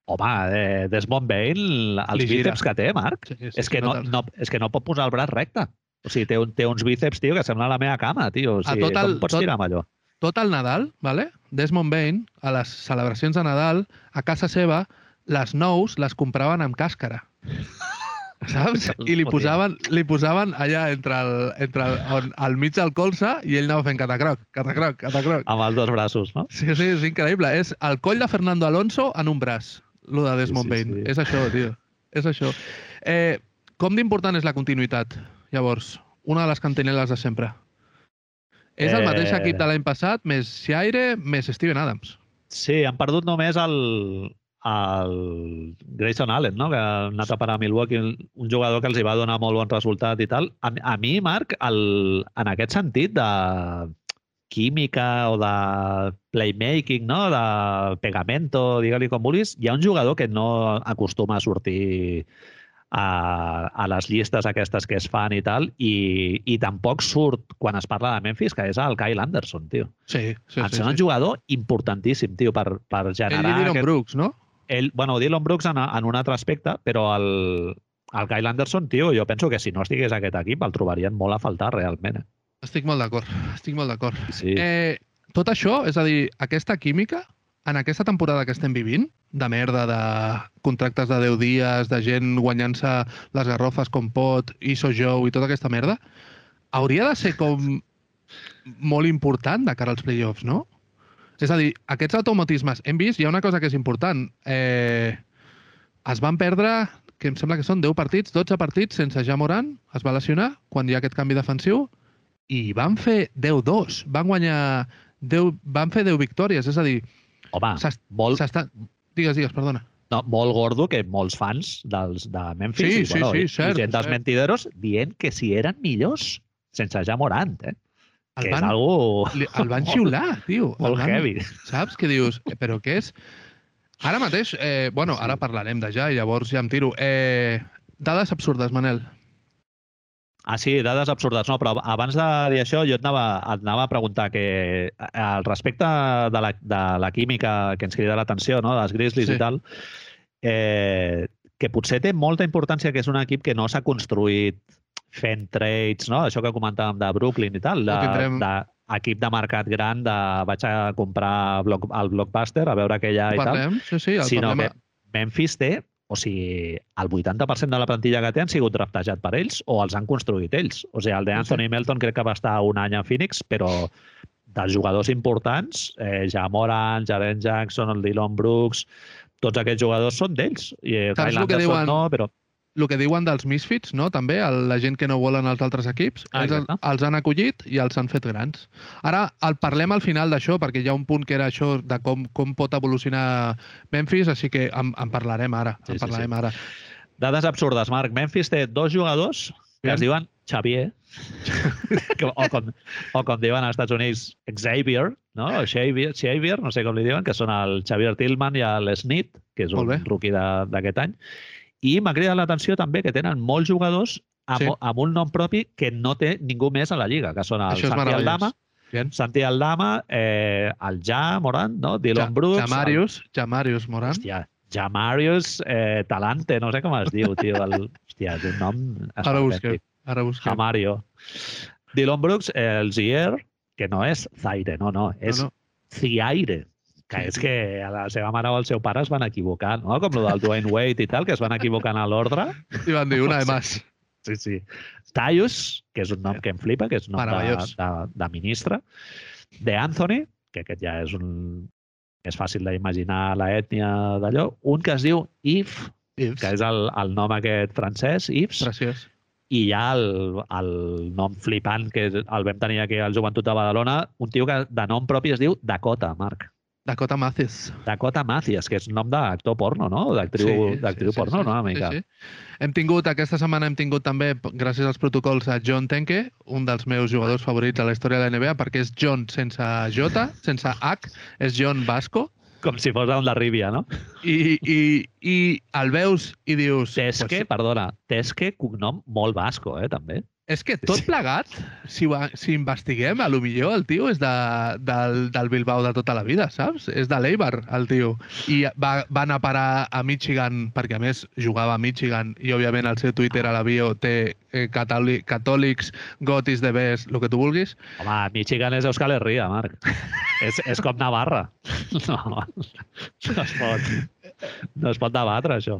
Home, eh, Desmond Bain, els bíceps que té, Marc, sí, sí, és, que no, no, és que no pot posar el braç recte. O sigui, té, un, té uns bíceps, tio, que sembla la meva cama, tio. O sigui, tot el, com pots tot, tirar amb allò? Tot el Nadal, vale? Desmond Bain, a les celebracions de Nadal, a casa seva, les nous les compraven amb càscara. saps? I li posaven, li posaven allà entre el, entre el, on, al mig del colze i ell anava fent catacroc, catacroc, catacroc. Amb els dos braços, no? Sí, sí, és increïble. És el coll de Fernando Alonso en un braç lo de Desmond sí, sí, Bain. Sí. És això, tio. És això. Eh, com d'important és la continuïtat, llavors? Una de les cantineles de sempre. És el mateix eh... equip de l'any passat, més Shire, més Steven Adams. Sí, han perdut només el, el Grayson Allen, no? que ha anat a parar a Milwaukee, un jugador que els hi va donar molt bon resultat i tal. A, a mi, Marc, el, en aquest sentit de química o de playmaking, no? de pegamento, digue-li com vulguis, hi ha un jugador que no acostuma a sortir a, a les llistes aquestes que es fan i tal, i, i tampoc surt quan es parla de Memphis, que és el Kyle Anderson, tio. Sí, sí, em sí. sí. un jugador importantíssim, tio, per, per generar... Ell i Dylan aquest... Brooks, no? Ell, bueno, Dylan Brooks en, en un altre aspecte, però el, el Kyle Anderson, tio, jo penso que si no estigués aquest equip el trobarien molt a faltar realment. Eh? Estic molt d'acord, estic molt d'acord. Sí. Eh, tot això, és a dir, aquesta química, en aquesta temporada que estem vivint, de merda, de contractes de 10 dies, de gent guanyant-se les garrofes com pot, ISO Joe i tota aquesta merda, hauria de ser com molt important de cara als playoffs, no? És a dir, aquests automatismes, hem vist, hi ha una cosa que és important. Eh, es van perdre, que em sembla que són 10 partits, 12 partits sense ja Moran, es va lesionar quan hi ha aquest canvi defensiu, i van fer 10-2, van guanyar 10, van fer 10 victòries, és a dir... Home, molt... Digues, digues, perdona. No, molt gordo que molts fans dels, de Memphis sí, i, bueno, sí, sí, i, cert, i gent dels cert. mentideros dient que si eren millors sense ja Morant, eh? El que van, és algo... li- el van xiular, tio. Molt van, heavy. Saps? Que dius, eh, però què és? Ara mateix, eh, bueno, ara parlarem de ja i llavors ja em tiro. Eh, dades absurdes, Manel. Ah, sí, dades absurdes. No, però abans de dir això, jo et anava, et anava a preguntar que al respecte de la, de la química que ens crida l'atenció, no?, dels Grizzlies Sí. i tal, eh, que potser té molta importància que és un equip que no s'ha construït fent trades, no? Això que comentàvem de Brooklyn i tal, de, Ho tindrem. de equip de mercat gran, de vaig a comprar block, el Blockbuster a veure què hi ha i tal, Parlem? Sí, sí, el sinó parlem. que Memphis té, o sigui, el 80% de la plantilla que té han sigut draftejat per ells o els han construït ells. O sigui, el de Sí, sí. Anthony Melton crec que va estar un any a Phoenix, però dels jugadors importants, eh, ja Moran, Jaren Jackson, el Dylan Brooks, tots aquests jugadors són d'ells. I eh, Kyle Anderson diuen? no, però... El que diuen dels misfits, no? també, el, la gent que no volen els altres equips, Ah, ells el- exacte. els han acollit i els han fet grans. Ara el parlem al final d'això, perquè hi ha un punt que era això de com, com pot evolucionar Memphis, així que en, en parlarem ara. Sí, en sí, parlarem sí. ara. Dades absurdes, Marc. Memphis té dos jugadors que Bien. es diuen Xavier, que- o, com, o com diuen als Estats Units, Xavier, no? O Xavier, Xavier, no sé com li diuen, que són el Xavier Tillman i el Smith, que és un rookie d'aquest any. I m'ha cridat l'atenció també que tenen molts jugadors amb, Sí. amb un nom propi que no té ningú més a la Lliga, que són el Això Santi. Aldama, Bien. Santi Aldama, eh, el Ja Morant, no? Dylan Ja- Brooks, Jamarius, Jamarius Moran. Hòstia, Jamarius eh, Talante, no sé com es diu, tio. El, hòstia, és un nom Ara busquem. Ara busquem. Jamario. Dylan Brooks, eh, el Zier, que no és Zaire, no, no, és no, no. Ziaire, que és que a la seva mare o el seu pare es van equivocar, no? Com el del Dwayne Wade i tal, que es van equivocar en l'ordre. I van dir una de más. Sí, sí. Tyus, que és un nom que em flipa, que és un nom de, de, de ministre. De Anthony, que aquest ja és un... És fàcil d'imaginar la ètnia d'allò. Un que es diu Yves, Ips. que és el, el nom aquest francès, Yves, Preciós. i hi ha el, el nom flipant que el vam tenir aquí al Joventut de Badalona, un tio que de nom propi es diu Dakota, Marc. Dakota Mathis. Dakota Macias, que és nom d'actor porno, no? D'actriu d'actriu porno, no? Una mica. Sí, sí. Hem tingut, aquesta setmana hem tingut també, gràcies als protocols, a John Tenke, un dels meus jugadors favorits de la història de la NBA, perquè és John sense J, sense H, és John Vasco, Com si fos un de Rívia, no? i, i, i el veus i dius... Tesque, perdona, Tesque, cognom molt basco, eh, també. És que tot plegat, si, ho, si investiguem, a lo millor el tio és de, del, del Bilbao de tota la vida, saps? És de l'Eibar, el tio. I va, va anar a parar a Michigan, perquè a més jugava a Michigan, i òbviament el seu Twitter a la bio té eh, catòlic, catòlics, gotis de best, el que tu vulguis. Home, Michigan és Euskal Herria, Marc. és, és com Navarra. No, no es pot, no es pot debatre, això.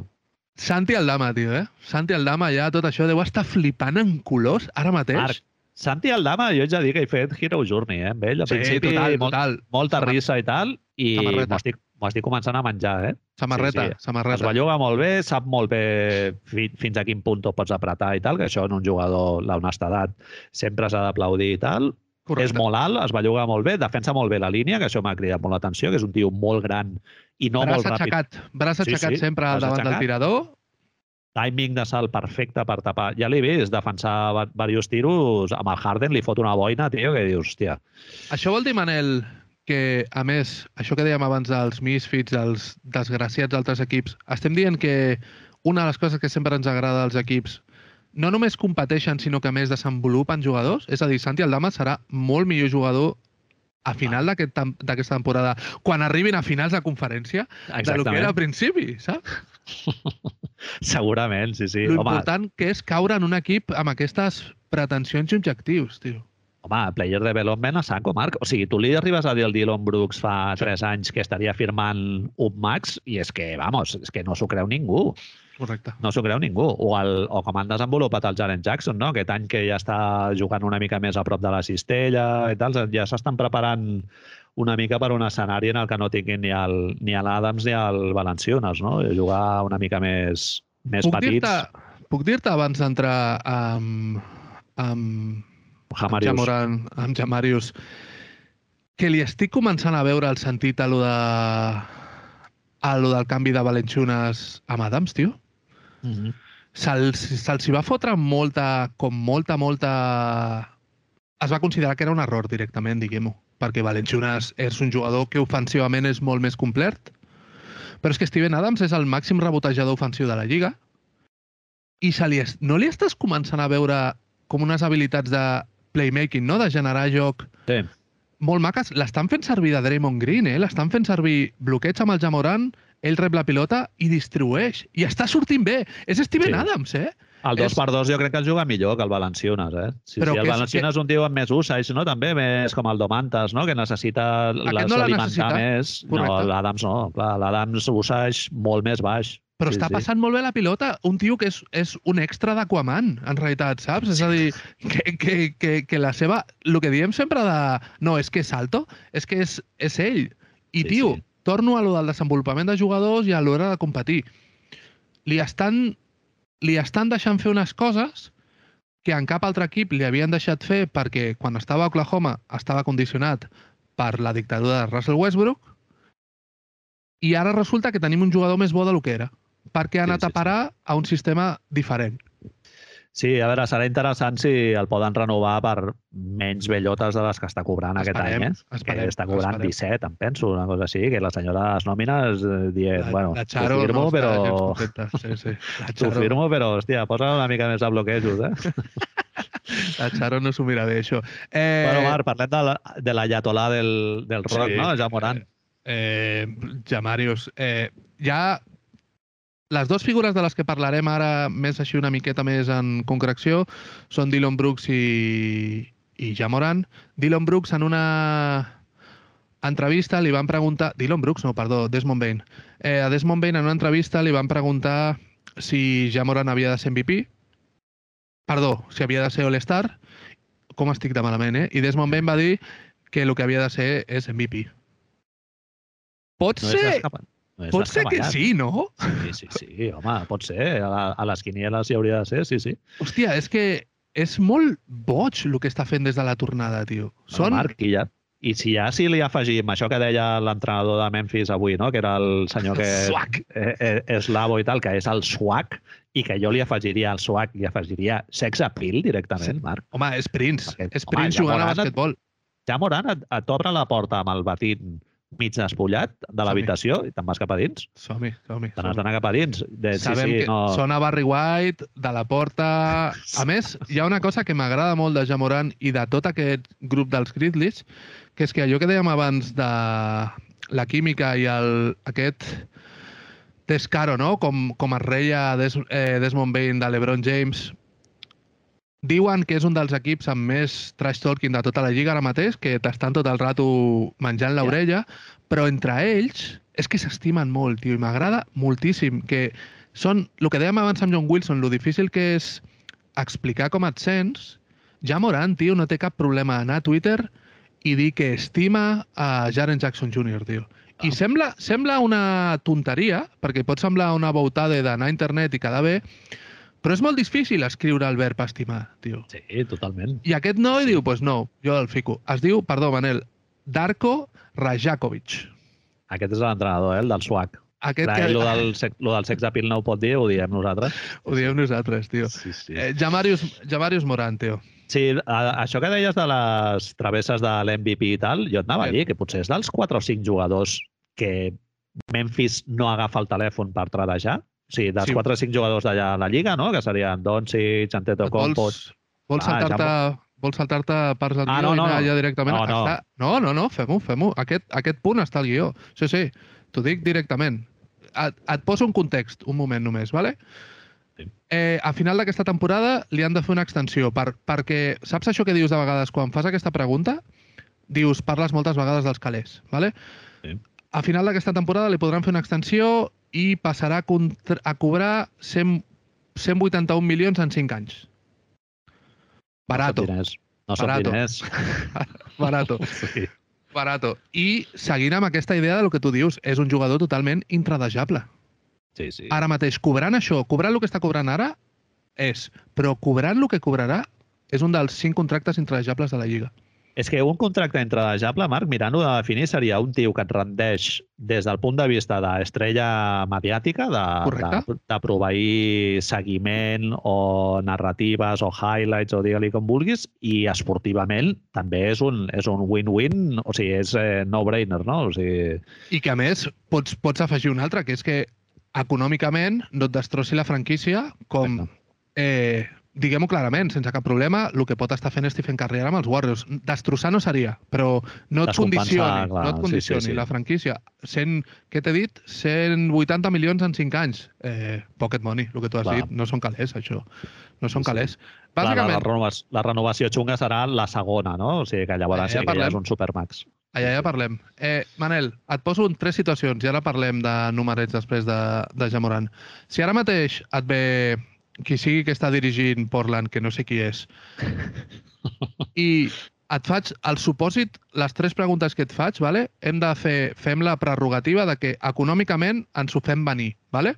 Santi Aldama, tio, eh? Santi Aldama ja tot això deu estar flipant en colors ara mateix. Marc, Santi Aldama, jo de dir que he fet Hero Journey, eh, amb ell. Al sí, principi, total, molt, total. molta Samar- risa i tal, i m'ho estic, estic començant a menjar, eh? Samarreta, Sí, sí. Es samarreta. belluga molt bé, sap molt bé fi, fins a quin punt ho pots apretar i tal, que això en un jugador, l'honestedat, sempre s'ha d'aplaudir i tal. És molt alt, es belluga molt bé, defensa molt bé la línia, que això m'ha cridat molt l'atenció, que és un tio molt gran i no braç molt ràpid. aixecat, braç Sí, aixecat sí, sempre al davant del aixecat. tirador. Timing de salt perfecte per tapar. Ja l'he vist defensar va- diversos tiros, amb el Harden li fot una boina, tio, que dius, hòstia, Això vol dir, Manel, que, a més, això que dèiem abans dels misfits, dels desgraciats d'altres equips, estem dient que una de les coses que sempre ens agrada dels equips no només competeixen, sinó que a més desenvolupen jugadors? És a dir, Santi Aldama serà molt millor jugador a final d'aquesta temporada, quan arribin a finals de conferència, de lo que exactament. era al principi, saps? Segurament, sí, sí. L'important que és caure en un equip amb aquestes pretensions i objectius, tio. home, player development a saco, Marc. O sigui, tu li arribes a dir al Dylan Brooks fa 3 anys que estaria firmant un max i és que, vamos, és que no s'ho creu ningú. Correcte. No s'ho creu ningú. O, el, o com han desenvolupat el Jaren Jackson, no? aquest any que ja està jugant una mica més a prop de la cistella i tal, ja s'estan preparant una mica per un escenari en el que no tinguin ni el, ni l'Adams ni el Valenciunes, no? Jugar una mica més, més puc petits. Dir puc dir-te abans d'entrar amb, amb, Jamarius. amb Jamoran, amb Jamarius, que li estic començant a veure el sentit a lo, de, a lo del canvi de Valenciunes amb Adams, tio. Mm -hmm. Se'ls se va fotre molta, com molta, molta... Es va considerar que era un error directament, diguem-ho, perquè Valenciunes és un jugador que ofensivament és molt més complet, però és que Steven Adams és el màxim rebotejador ofensiu de la Lliga i se li es... no li estàs començant a veure com unes habilitats de playmaking, no? de generar joc Sí. molt maques. L'estan fent servir de Draymond Green, eh? l'estan fent servir bloqueig amb el Jamoran, ell rep la pilota i distribueix. I està sortint bé. És Steven Sí. Adams, eh? El 2 És- per 2 jo crec que es juga millor que el Valenciunes, eh? Sí, Però sí, el Valenciunes és un tio amb més usage, no? També més com el Domantas, no? Que necessita no les l'ha alimentar més. No, Correcte. l'Adams no. Clar, l'Adams usage molt més baix. Però Sí, està sí. passant molt bé la pilota. Un tio que és, és un extra d'Aquaman, en realitat, saps? És a dir, que, que, que, que la seva... El que diem sempre de... No, és que és alto, és que és, és ell. I, Sí, tio, sí. Torno a lo del desenvolupament de jugadors i a l'hora de competir. Li estan, li estan deixant fer unes coses que en cap altre equip li havien deixat fer perquè quan estava a Oklahoma estava condicionat per la dictadura de Russell Westbrook i ara resulta que tenim un jugador més bo del que era perquè ha Sí, anat sí, a parar a un sistema diferent. Sí, a veure, serà interessant si el poden renovar per menys bellotes de les que està cobrant aquest Esperem, any, eh? esperem, que està cobrant esperem. 17, em penso, una cosa així, que la senyora de les nòmines eh, dient, bueno, la t'ho firmo, no però... Sí, sí. La T'ho firmo, però, hòstia, posa una mica més de bloquejos, eh? la Charo no s'ho mira bé, això. Eh, Bueno, Marc, parlem de la, de l'ayatolà del, del rock, Sí. no? Ja Morant. eh, Jamarius, eh, ja les dues figures de les que parlarem ara més així una miqueta més en concreció són Dylan Brooks i, i Jamoran. Dylan Brooks en una entrevista li van preguntar... Dylan Brooks, no, perdó, Desmond Bain. Eh, a Desmond Bain en una entrevista li van preguntar si Jamoran havia de ser MVP. Perdó, si havia de ser All-Star. Com estic de malament, eh? I Desmond Bain va dir que el que havia de ser és MVP. Pot No ser... no és Pot ser que sí, no? Sí, sí, sí, home, pot ser. A, la, a les quinieles hi hauria de ser, sí, sí. Hòstia, és que és molt boig el que està fent des de la tornada, tio. Són... Són... Marc, i, ja, I si ja si li afegim això que deia l'entrenador de Memphis avui, no? que era el senyor que Swag. eh, eh, és l'avo i tal, que és el swag, i que jo li afegiria al swag, li afegiria sex appeal directament, Sí. Marc. Home, és Prince. Perquè, és home, Prince ja jugant a basquetbol. Ja Morant et, et obre la porta amb el batit mig despullat de l'habitació i te'n vas cap a dins. Som-hi, som-hi. Te n'has d'anar cap a dins. De, sí, Sabem sí, que no... sona Barry White, de la porta... A més, hi ha una cosa que m'agrada molt de Jamoran i de tot aquest grup dels Grizzlies, que és que allò que dèiem abans de la química i el, aquest descaro, no? Com, com es reia Des, eh, Desmond Bain de LeBron James, diuen que és un dels equips amb més trash talking de tota la lliga ara mateix, que t'estan tot el rato menjant l'orella, però entre ells és que s'estimen molt, tio, i m'agrada moltíssim que són, el que dèiem abans amb John Wilson, lo difícil que és explicar com et sents, ja Morant, tio, no té cap problema anar a Twitter i dir que estima a Jaren Jackson Jr., tio. I Ah. sembla, sembla una tonteria, perquè pot semblar una bautada d'anar a internet i quedar bé, però és molt difícil escriure el verb estimar, tio. Sí, totalment. I aquest noi diu, pues no, jo el fico. Es diu, perdó, Manel, Darko Rajakovic. Aquest és l'entrenador, eh, el del swag. Aquest Clar, que... lo, del, sex- lo del sex appeal no ho pot dir, ho diem nosaltres. Ho diem nosaltres, tio. Sí, sí. Eh, Jamarius, Jamarius Morant, tio. Sí, a, això que deies de les travesses de l'MVP i tal, jo et anava a Sí. dir que potser és dels 4 o 5 jugadors que Memphis no agafa el telèfon per tradejar. Sigui, dels Sí. 4 o 5 jugadors d'allà a la Lliga, no? que serien Doncic, Antetokounmpo... Vols, vols Ah, saltar-te vols saltar-te parts del Ah, guió no, i no, anar no. allà directament? No, no. Està... no, no, no fem-ho, fem-ho. Aquest, aquest punt està al guió. Sí, sí, t'ho dic directament. Et, et poso un context, un moment només, vale? Sí. Eh, a final d'aquesta temporada li han de fer una extensió, per, perquè saps això que dius de vegades quan fas aquesta pregunta? Dius, parles moltes vegades dels calés, vale? Sí. A final d'aquesta temporada li podran fer una extensió i passarà a, contra- a cobrar 100, 181 milions en 5 anys. Barato, No són diners. No barato. Sí. Barato. I seguint amb aquesta idea del que tu dius, és un jugador totalment intradejable. Sí, sí. Ara mateix, cobrant això, cobrant el que està cobrant ara, és. Però cobrant el que cobrarà, és un dels cinc contractes intradejables de la Lliga. És que un contracte intradejable, Marc, mirant-ho de definir, seria un tio que et rendeix des del punt de vista d'estrella mediàtica, de, de, de proveir seguiment o narratives o highlights o digue-li com vulguis, i esportivament també és un és un win-win, o sigui, és eh, no-brainer, no? O sigui... I que a més pots, pots afegir un altre, que és que econòmicament no et destrossi la franquícia com eh, diguem-ho clarament, sense cap problema, el que pot estar fent Stephen Curry ara amb els Warriors. Destrossar no seria, però no et condicioni, clar, no et condicioni sí, sí, sí. la franquícia. 100, què t'he dit? 180 milions en 5 anys. Eh, pocket money, el que tu has clar. dit. No són calés, això. No són sí, calés. Sí. Bàsicament... Clar, la, renovació, la renovació xunga serà la segona, no? O sigui que llavors ja, sí que ja és un supermax. Allà ja parlem. Eh, Manel, et poso en tres situacions i ara parlem de numerets després de, de Jamoran. Si ara mateix et ve qui sigui que està dirigint Portland, que no sé qui és, i et faig el supòsit, les tres preguntes que et faig, vale? hem de fer, fem la prerrogativa de que econòmicament ens ho fem venir. Vale?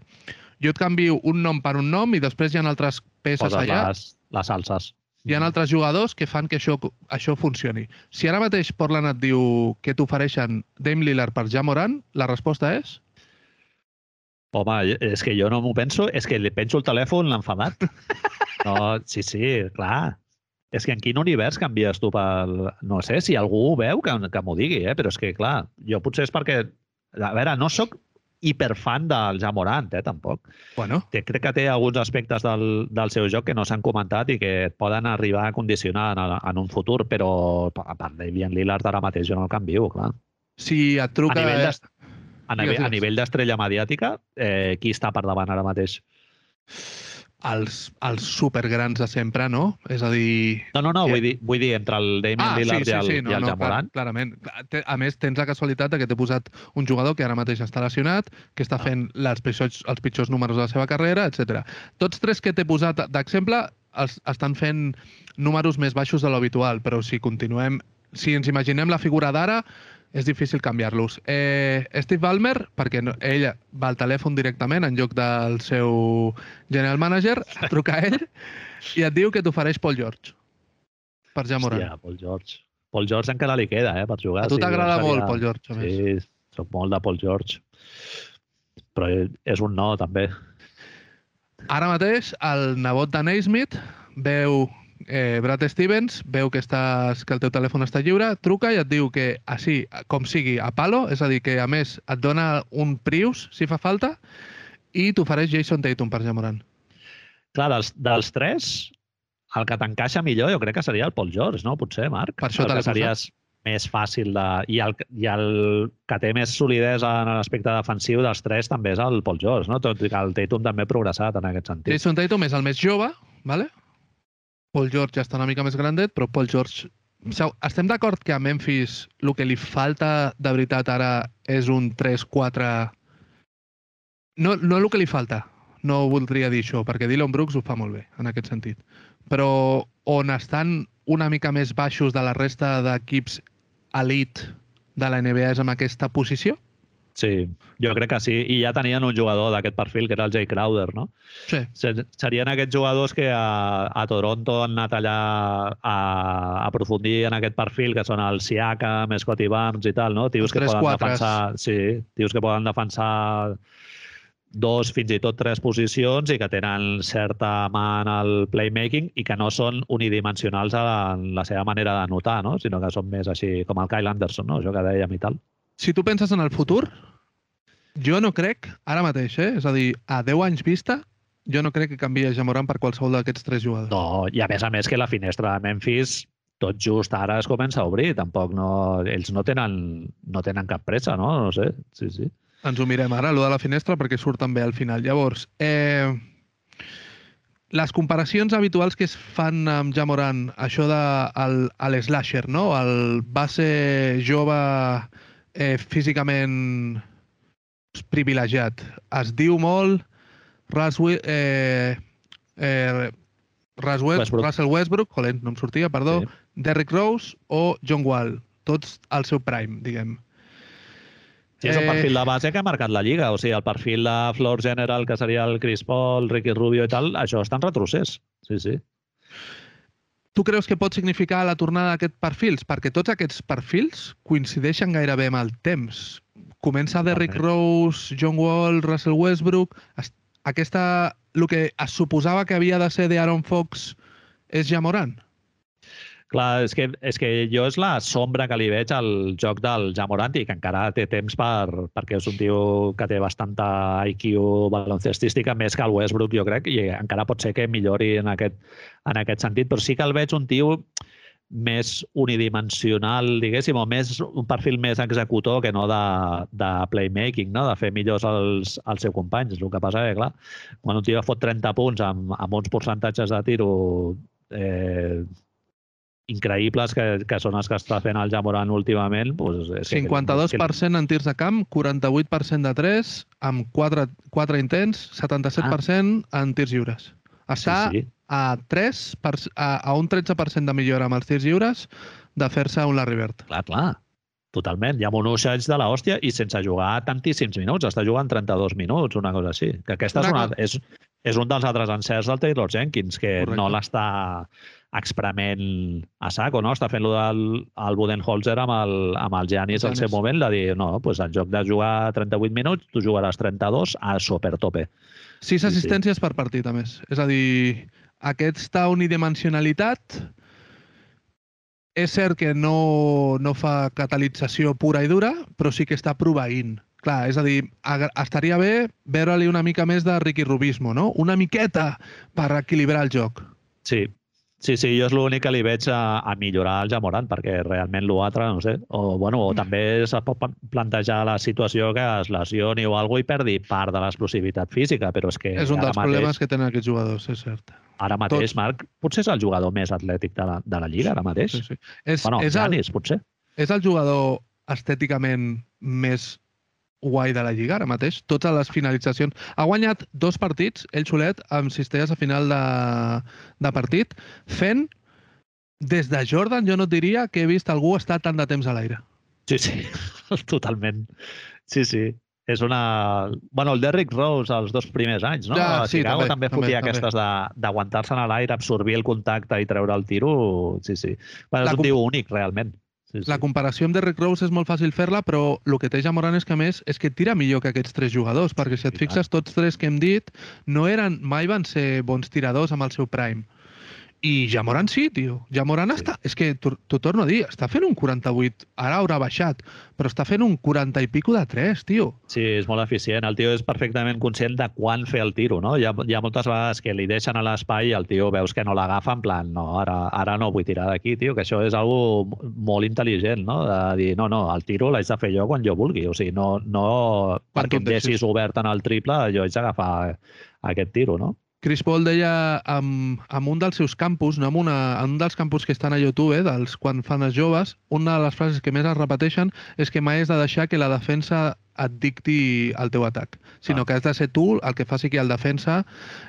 Jo et canvio un nom per un nom i després hi ha altres peces Poses allà. Les, les salses. Hi ha altres jugadors que fan que això, això funcioni. Si ara mateix Portland et diu que t'ofereixen Dame Lillard per Jamoran, la resposta és? Home, és que jo no m'ho penso, és que li penso el telèfon l'enfadat. No, sí, sí, clar. És que en quin univers canvies tu pel... No sé, si algú ho veu, que, que m'ho digui, eh? però és que, clar, jo potser és perquè... A veure, no sóc hiperfan del Jamorant, eh, tampoc. Bueno. Que crec que té alguns aspectes del, del seu joc que no s'han comentat i que et poden arribar a condicionar en, en un futur, però a part de Lillard ara mateix jo no el canvio, clar. Si et truca... A nivell de, a, nivell, a nivell d'estrella mediàtica, eh, qui està per davant ara mateix? Els, els supergrans de sempre, no? És a dir... No, no, no, vull, dir, vull dir entre el Damien ah, Lillard sí, sí, sí, i el, no, i el no, Jamoran. Clar, clarament. A més, tens la casualitat de que t'he posat un jugador que ara mateix està lesionat, que està ah. fent les pitjors, els pitjors números de la seva carrera, etc. Tots tres que t'he posat d'exemple estan fent números més baixos de l'habitual, però si continuem... Si ens imaginem la figura d'ara, és difícil canviar-los. Eh, Steve Ballmer, perquè no, ell va al telèfon directament en lloc del seu general manager, truca a ell i et diu que t'ofereix Paul George per Jamoran. Hòstia, Paul George. Paul George encara li queda, eh, per jugar. A tu t'agrada sí, molt Paul George, a més. Sí, soc molt de Paul George. Però és un no, també. Ara mateix, el nebot de Naismith veu eh, Brad Stevens veu que, estàs, que el teu telèfon està lliure, truca i et diu que així, com sigui, a palo, és a dir, que a més et dona un Prius, si fa falta, i t'ofereix Jason Tatum per Jamoran. Clar, dels, dels tres, el que t'encaixa millor jo crec que seria el Paul George, no? Potser, Marc? Per això que series més fàcil de... I el, I el que té més solidesa en l'aspecte defensiu dels tres també és el Paul George, no? Tot i que el Tatum també ha progressat en aquest sentit. Jason Tatum és el més jove, ¿vale? Paul George ja està una mica més grandet, però Paul George... Estem d'acord que a Memphis el que li falta de veritat ara és un 3-4... No, no el que li falta, no voldria dir això, perquè Dylan Brooks ho fa molt bé, en aquest sentit. Però on estan una mica més baixos de la resta d'equips elite de la NBA és en aquesta posició? Sí, jo crec que sí. I ja tenien un jugador d'aquest perfil, que era el Jay Crowder, no? Sí. Serien aquests jugadors que a, a Toronto han anat allà a, a aprofundir en aquest perfil, que són el Siakam, Scotty Barnes i tal, no? Tios que poden defensar... Sí, tios que poden defensar dos, fins i tot tres posicions i que tenen certa mà en el playmaking i que no són unidimensionals en la seva manera de notar, no? sinó que són més així com el Kyle Anderson, no? això que dèiem i tal si tu penses en el futur, jo no crec, ara mateix, eh? és a dir, a 10 anys vista, jo no crec que canvia Jamoran per qualsevol d'aquests tres jugadors. No, i a més a més que la finestra de Memphis tot just ara es comença a obrir, tampoc no... Ells no tenen, no tenen cap pressa, no? No sé, sí, sí. Ens ho mirem ara, allò de la finestra, perquè surt també al final. Llavors, eh, les comparacions habituals que es fan amb Jamoran, això de el, slasher, no? El base jove eh, físicament privilegiat. Es diu molt Russ, eh, eh, Russ Westbrook. Russell Westbrook, joder, no em sortia, perdó, sí. Derrick Rose o John Wall. tots al seu prime, diguem. Sí, és el perfil de base que ha marcat la Lliga. O sigui, el perfil de floor general, que seria el Chris Paul, Ricky Rubio i tal, això està en retrocés. Sí, sí. Tu creus que pot significar la tornada d'aquests perfils? Perquè tots aquests perfils coincideixen gairebé amb el temps. Comença Derrick Rose, John Wall, Russell Westbrook... Aquesta, el que es suposava que havia de ser d'Aaron Fox és ja Morant? Clar, és que, és que jo és la sombra que li veig al joc del Jamoranti, que encara té temps per, perquè és un tio que té bastanta IQ baloncestística, més que el Westbrook, jo crec, i encara pot ser que millori en aquest, en aquest sentit, però sí que el veig un tio més unidimensional, diguéssim, o més, un perfil més executor que no de, de playmaking, no? de fer millors els, els seus companys. El que passa és que, clar, quan un tio fot 30 punts amb, amb uns percentatges de tiro eh, increïbles que, que són els que està fent el Jamoran últimament. Doncs és 52% que... en tirs de camp, 48% de 3, amb 4, 4 intents, 77% ah. en tirs lliures. Està sí, sí. a 3 per, a, a un 13% de millora amb els tirs lliures de fer-se un Larry Bird. Clar, clar. Totalment. Hi ha un usatge de l'hòstia i sense jugar tantíssims minuts. Està jugant 32 minuts, una cosa així. Que aquesta és, una, és, és un dels altres encerts del Taylor Jenkins, que Correcte. no l'està experiment a saco, no? Està fent-lo del el Budenholzer amb el, amb el Giannis al seu moment, de dir, no, pues en joc de jugar 38 minuts, tu jugaràs 32 a supertope. Sis assistències sí. per partit, a més. És a dir, aquesta unidimensionalitat és cert que no, no fa catalització pura i dura, però sí que està proveint. Clar, és a dir, estaria bé veure-li una mica més de Ricky Rubismo, no? Una miqueta per equilibrar el joc. Sí, Sí, sí, jo és l'únic que li veig a, a millorar el Jamoran, perquè realment l'altre, no sé, o, bueno, o també se pot plantejar la situació que es lesioni o alguna i perdi part de l'explosivitat física, però és que... És un dels mateix, problemes que tenen aquests jugadors, és cert. Ara mateix, Tot... Marc, potser és el jugador més atlètic de la, de la Lliga, ara mateix. Sí, sí. És, bueno, és Janis, el, potser. És el jugador estèticament més guai de la Lliga ara mateix. Totes les finalitzacions. Ha guanyat dos partits, ell solet, amb cistelles a final de, de partit, fent des de Jordan, jo no diria que he vist algú estar tant de temps a l'aire. Sí, sí, totalment. Sí, sí. És una... Bueno, el Derrick Rose els dos primers anys, no? Ja, sí, Chicago també, també fotia també, aquestes d'aguantar-se a l'aire, absorbir el contacte i treure el tiro. Sí, sí. Bueno, és un tio únic, realment. Sí, sí. La comparació amb Derrick Rose és molt fàcil fer-la, però el que té Jamoran és que, més, és que tira millor que aquests tres jugadors, perquè si et fixes, tots tres que hem dit no eren, mai van ser bons tiradors amb el seu prime. I Jamoran sí, tio. Jamoran sí. està... És que t'ho torno a dir, està fent un 48, ara haurà baixat, però està fent un 40 i pico de 3, tio. Sí, és molt eficient. El tio és perfectament conscient de quan fer el tiro, no? Hi ha, hi ha moltes vegades que li deixen a l'espai i el tio veus que no l'agafa en plan, no, ara, ara no vull tirar d'aquí, tio, que això és algo molt intel·ligent, no? De dir, no, no, el tiro l'haig de fer jo quan jo vulgui. O sigui, no, no perquè em deixis obert en el triple, jo haig d'agafar aquest tiro, no? Chris Paul deia amb, amb un dels seus campus, no? amb una, en un dels campus que estan a YouTube, eh, dels quan fan els joves, una de les frases que més es repeteixen és que mai has de deixar que la defensa et dicti el teu atac, sinó ah. que has de ser tu el que faci que el defensa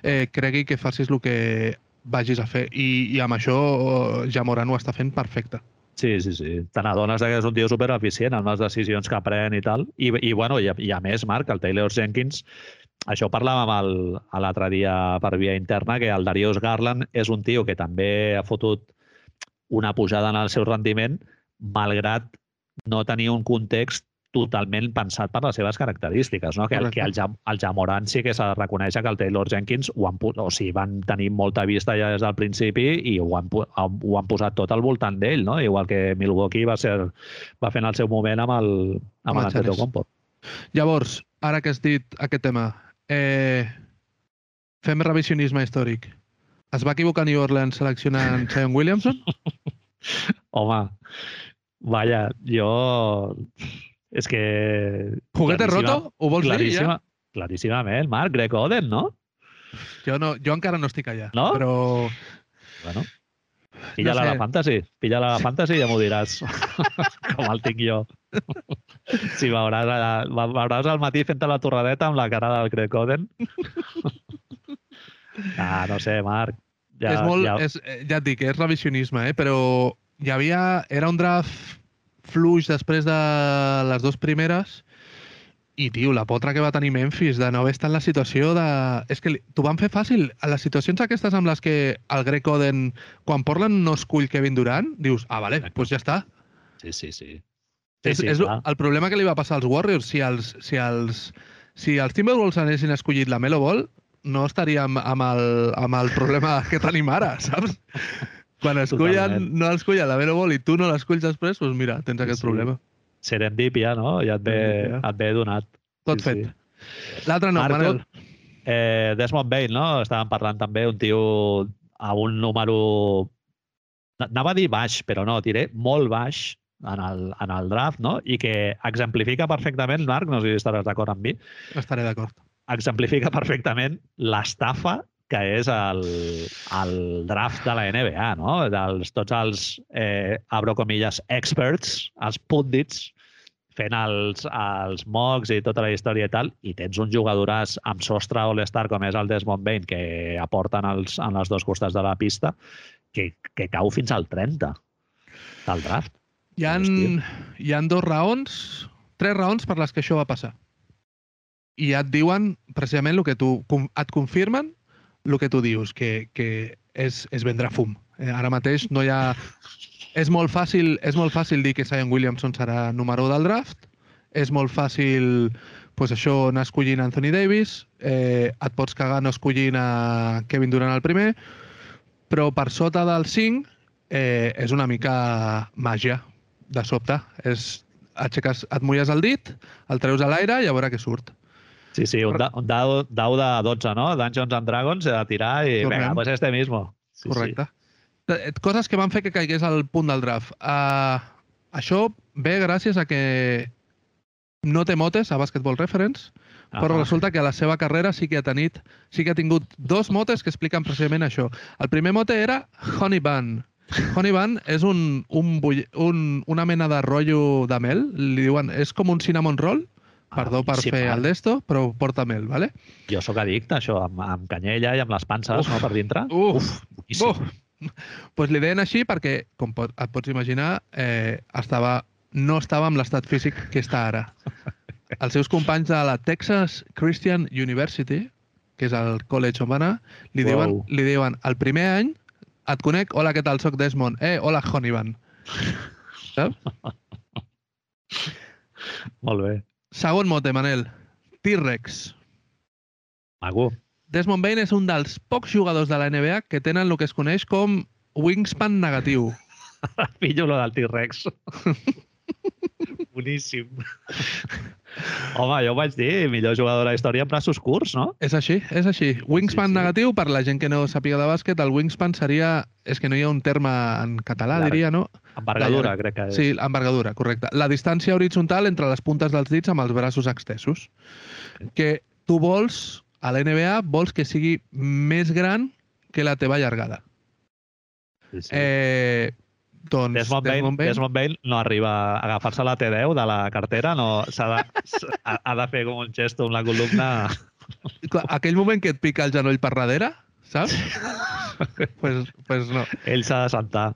eh, cregui que facis el que vagis a fer. I, i amb això eh, ja Morano ho està fent perfecte. Sí, sí, sí. Te n'adones que és un tio supereficient en les decisions que pren i tal. I, i bueno, i, i a més, Marc, el Taylor Jenkins això parlàvem l'altre dia per via interna, que el Darius Garland és un tio que també ha fotut una pujada en el seu rendiment, malgrat no tenir un context totalment pensat per les seves característiques, no? que, el, que el, Jam, el Jamoran sí que s'ha de reconèixer que el Taylor Jenkins ho han, o sigui, van tenir molta vista ja des del principi i ho han, ho han posat tot al voltant d'ell, no? igual que Milwaukee va, ser, va fer en el seu moment amb el, amb, amb l'Antetokounmpo. Llavors, ara que has dit aquest tema, Eh, fem revisionisme històric. Es va equivocar New Orleans seleccionant Zion Williamson? Home, vaya, jo... És que... Juguete roto? Ho vols dir ja? Claríssimament, Marc, Greg Oden, no? Jo, no, jo encara no estic allà, no? però... Bueno, Pilla-la no sé. la fantasy. Pilla-la la fantasy i ja m'ho diràs. Com el tinc jo. Sí, veuràs, veuràs al matí fent la torradeta amb la cara del Greg Oden. ah, no sé, Marc. Ja, és molt, ja... És, ja et dic, és revisionisme, eh? però hi havia... Era un draft fluix després de les dues primeres i, tio, la potra que va tenir Memphis de no haver estat en la situació de... És que t'ho van fer fàcil. A les situacions aquestes amb les que el Greg Oden, quan Portland no escull Kevin Durant, dius, ah, vale, doncs pues ja està. Sí, sí, sí. sí, és, sí és el problema que li va passar als Warriors. Si els, si els, si els Timberwolves haguessin escollit la Melo Ball, no estaríem amb el, amb el problema que tenim ara, saps? Quan escullen, Totalment. no escullen la Melo Ball i tu no l'esculls després, doncs mira, tens aquest sí. problema serendípia, no? Ja et ve, ja. et ve donat. Tot sí, fet. Sí. L'altre no, Marco, Manel. Eh, Desmond Bain, no? Estàvem parlant també un tio a un número... Anava a dir baix, però no, diré molt baix en el, en el draft, no? I que exemplifica perfectament, Marc, no sé si estaràs d'acord amb mi. Estaré d'acord. Exemplifica perfectament l'estafa que és el, el draft de la NBA, no? Dels, tots els, eh, abro comilles, experts, els pundits, fent els, els mocks i tota la història i tal, i tens un jugadoràs amb sostre All-Star com és el Desmond Bain, que aporten els, en els dos costats de la pista, que, que cau fins al 30 del draft. Hi ha, hi ha dos raons, tres raons per les que això va passar. I et diuen precisament el que tu et confirmen el que tu dius, que, que és, és vendre fum. Eh, ara mateix no hi ha... És molt, fàcil, és molt fàcil dir que Zion Williamson serà número del draft, és molt fàcil pues això, anar escollint Anthony Davis, eh, et pots cagar no escollint a Kevin Durant el primer, però per sota del 5 eh, és una mica màgia, de sobte. És, aixeques, et mulles el dit, el treus a l'aire i a veure què surt. Sí, sí, un, da, un dau, dau de 12, no? Dungeons and Dragons, a tirar i Tornem. venga, pues este mismo. Sí, Correcte. Sí. Eh, coses que van fer que caigués al punt del draft. Uh, això ve gràcies a que no té motes a Basketball Reference, ah, però resulta que a la seva carrera sí que ha tenit, sí que ha tingut dos motes que expliquen precisament això. El primer mote era Honey Bun. Honey Bun és un, un, un, una mena de rotllo de mel, li diuen, és com un cinnamon roll, Perdó per sí, fer el d'esto, però porta mel, ¿vale? Jo sóc addicte, això, amb, amb canyella i amb les panses uf, no, per dintre. Uf, uf, uf. pues li deien així perquè, com pot, et pots imaginar, eh, estava, no estava amb l'estat físic que està ara. Els seus companys de la Texas Christian University, que és el college on va anar, li, wow. diuen, li diuen, el primer any et conec, hola, què tal, soc Desmond. Eh, hola, Honeyban. Saps? Molt bé. Segon mote, Manel. T-Rex. Mago. Desmond Bain és un dels pocs jugadors de la NBA que tenen el que es coneix com wingspan negatiu. Pillo lo del T-Rex. Boníssim. Home, jo ho vaig dir, millor jugador de la història amb braços curts, no? És així, és així. Wingspan sí, sí. negatiu, per la gent que no sàpiga de bàsquet, el wingspan seria... És que no hi ha un terme en català, diria, no? Envergadura, crec que és. Sí, envergadura, correcte. La distància horitzontal entre les puntes dels dits amb els braços extesos. Que tu vols, a la NBA, vols que sigui més gran que la teva llargada. Sí, sí. Eh, doncs, Desmond, Bain, Desmond, Bain... Desmond Bain no arriba a agafar-se la T10 de la cartera, no, ha, de, ha de fer com un gesto amb la columna... Aquell moment que et pica el genoll per darrere, saps? pues, pues no. Ell s'ha de sentar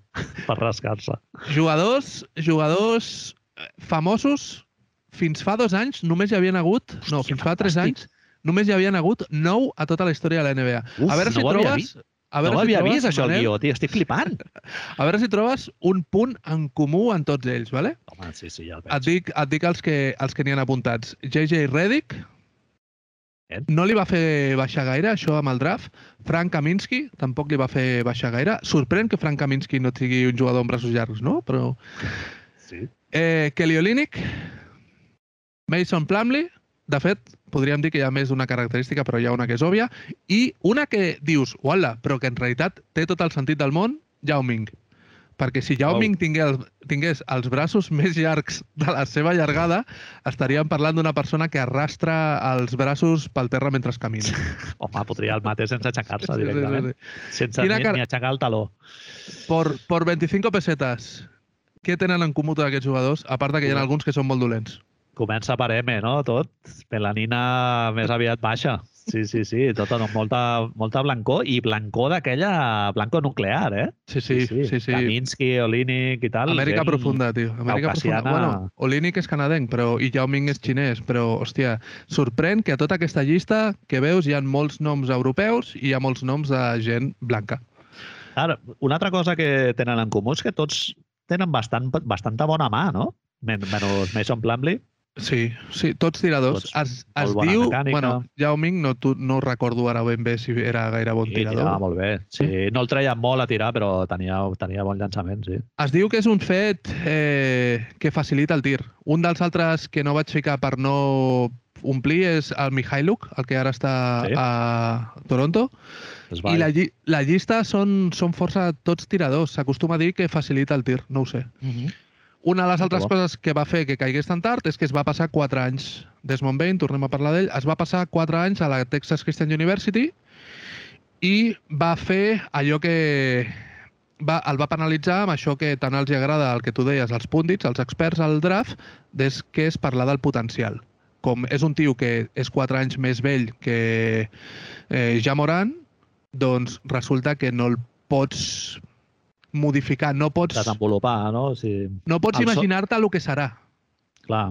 per rascar-se. Jugadors, jugadors famosos, fins fa dos anys només hi havien hagut... No, fins fa tres anys només hi havien hagut nou a tota la història de la NBA. Uf, a veure si no trobes... A veure no si havia trobes, vist, això, Manel, el guió, tio. Estic flipant. A veure si trobes un punt en comú en tots ells, vale? Home, sí, sí, ja el veig. Et dic, et dic els que, els que n'hi han apuntats. JJ Redick, eh? no li va fer baixar gaire, això amb el draft. Frank Kaminsky tampoc li va fer baixar gaire. Sorprèn que Frank Kaminsky no sigui un jugador amb braços llargs, no? Però... Sí. Eh, Kelly Olynyk, Mason Plumlee, de fet, podríem dir que hi ha més d'una característica, però hi ha una que és òbvia, i una que dius, uala, però que en realitat té tot el sentit del món, Yao Ming. Perquè si Yao. Ming tingués, tingués els braços més llargs de la seva llargada, estaríem parlant d'una persona que arrastra els braços pel terra mentre camina. Home, podria el mate sense aixecar-se directament. Sí, sí, sí. Sense ni, car... ni aixecar el taló. Por, por 25 pesetes, què tenen en comú tots aquests jugadors? A part que hi ha alguns que són molt dolents comença per M, no? Tot. Melanina més aviat baixa. Sí, sí, sí, tota, no, molta, molta blancor i blancor d'aquella blanco nuclear, eh? Sí, sí, sí. sí, sí. Kaminsky, Olínic i tal. Amèrica profunda, tio. Amèrica profunda. Bueno, Olínic és canadenc, però i Yao Ming és xinès, però, hòstia, sorprèn que a tota aquesta llista que veus hi ha molts noms europeus i hi ha molts noms de gent blanca. Ara, una altra cosa que tenen en comú és que tots tenen bastant, bastanta bona mà, no? Men menys Mason Plumlee. Sí, sí, tots tiradors. Tots es, es diu... Mecànica. Bueno, Yao Ming no, tu, no recordo ara ben bé si era gaire bon tirador. Sí, molt bé. Sí, sí. no el treia molt a tirar, però tenia, tenia bon llançament, sí. Es diu que és un fet eh, que facilita el tir. Un dels altres que no vaig ficar per no omplir és el Mihailuk, el que ara està sí. a Toronto. I la, lli la llista són, són força tots tiradors. S'acostuma a dir que facilita el tir, no ho sé. Uh mhm. -huh. Una de les altres coses que va fer que caigués tan tard és que es va passar 4 anys. Desmond Bain, tornem a parlar d'ell, es va passar 4 anys a la Texas Christian University i va fer allò que va, el va penalitzar amb això que tant els agrada el que tu deies, als púndits, als experts al draft, des que és parlar del potencial. Com és un tio que és 4 anys més vell que eh, ja Moran, doncs resulta que no el pots modificar, no pots... Desenvolupar, no? O sigui, no pots imaginar-te el que serà. Clar,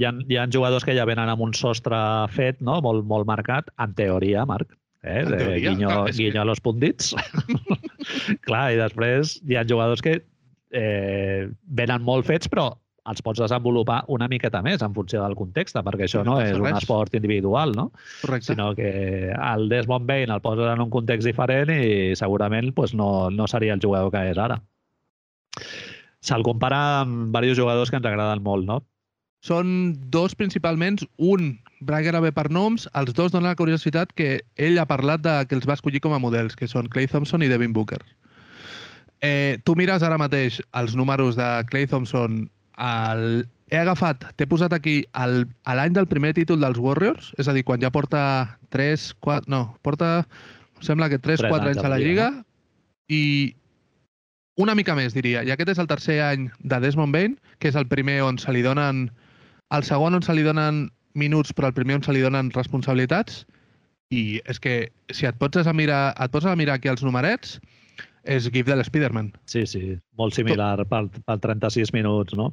hi ha, hi ha jugadors que ja venen amb un sostre fet, no? molt, molt marcat, en teoria, Marc. Eh? En teoria, guinyo, clar, guinyo que... a los puntits. clar, i després hi ha jugadors que eh, venen molt fets, però els pots desenvolupar una miqueta més en funció del context, perquè això no, és un esport individual, no? Correcte. Sinó que el Desmond Bain el poses en un context diferent i segurament pues, no, no seria el jugador que és ara. Se'l compara amb diversos jugadors que ens agraden molt, no? Són dos principalment, un Braga bé per noms, els dos donen la curiositat que ell ha parlat de que els va escollir com a models, que són Clay Thompson i Devin Booker. Eh, tu mires ara mateix els números de Clay Thompson el, he agafat, t'he posat aquí l'any del primer títol dels Warriors, és a dir, quan ja porta 3, 4, no, porta, sembla que 3, 4 anys a la Lliga, no? i una mica més, diria. I aquest és el tercer any de Desmond Bain, que és el primer on se li donen... El segon on se li donen minuts, però el primer on se li donen responsabilitats. I és que si et pots a mirar, et pots a mirar aquí els numerets, és GIF de l'Spiderman. Sí, sí, molt similar pel, pel 36 minuts, no?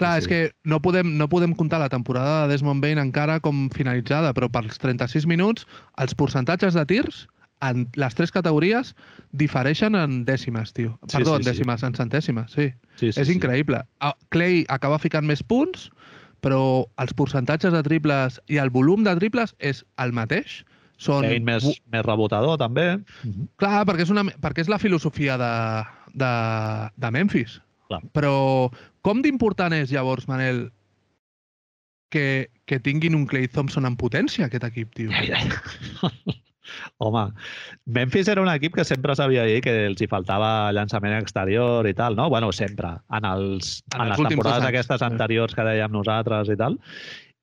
Clar, sí. és que no podem, no podem comptar la temporada de Desmond Bain encara com finalitzada, però pels 36 minuts els percentatges de tirs en les tres categories difereixen en dècimes, tio. Sí, Perdó, sí, en dècimes, sí. en centèsimes, sí. sí, sí és increïble. Sí. Clay acaba ficant més punts, però els percentatges de triples i el volum de triples és el mateix. Són... Kane més, més rebotador, també. Uh -huh. Clar, perquè és, una, perquè és la filosofia de, de, de Memphis. Clar. Però com d'important és, llavors, Manel, que, que tinguin un Clay Thompson en potència, aquest equip, tio? Ai, ai. Home, Memphis era un equip que sempre sabia dir que els hi faltava llançament exterior i tal, no? Bueno, sempre. En, els, en, en les temporades aquestes anteriors que dèiem nosaltres i tal.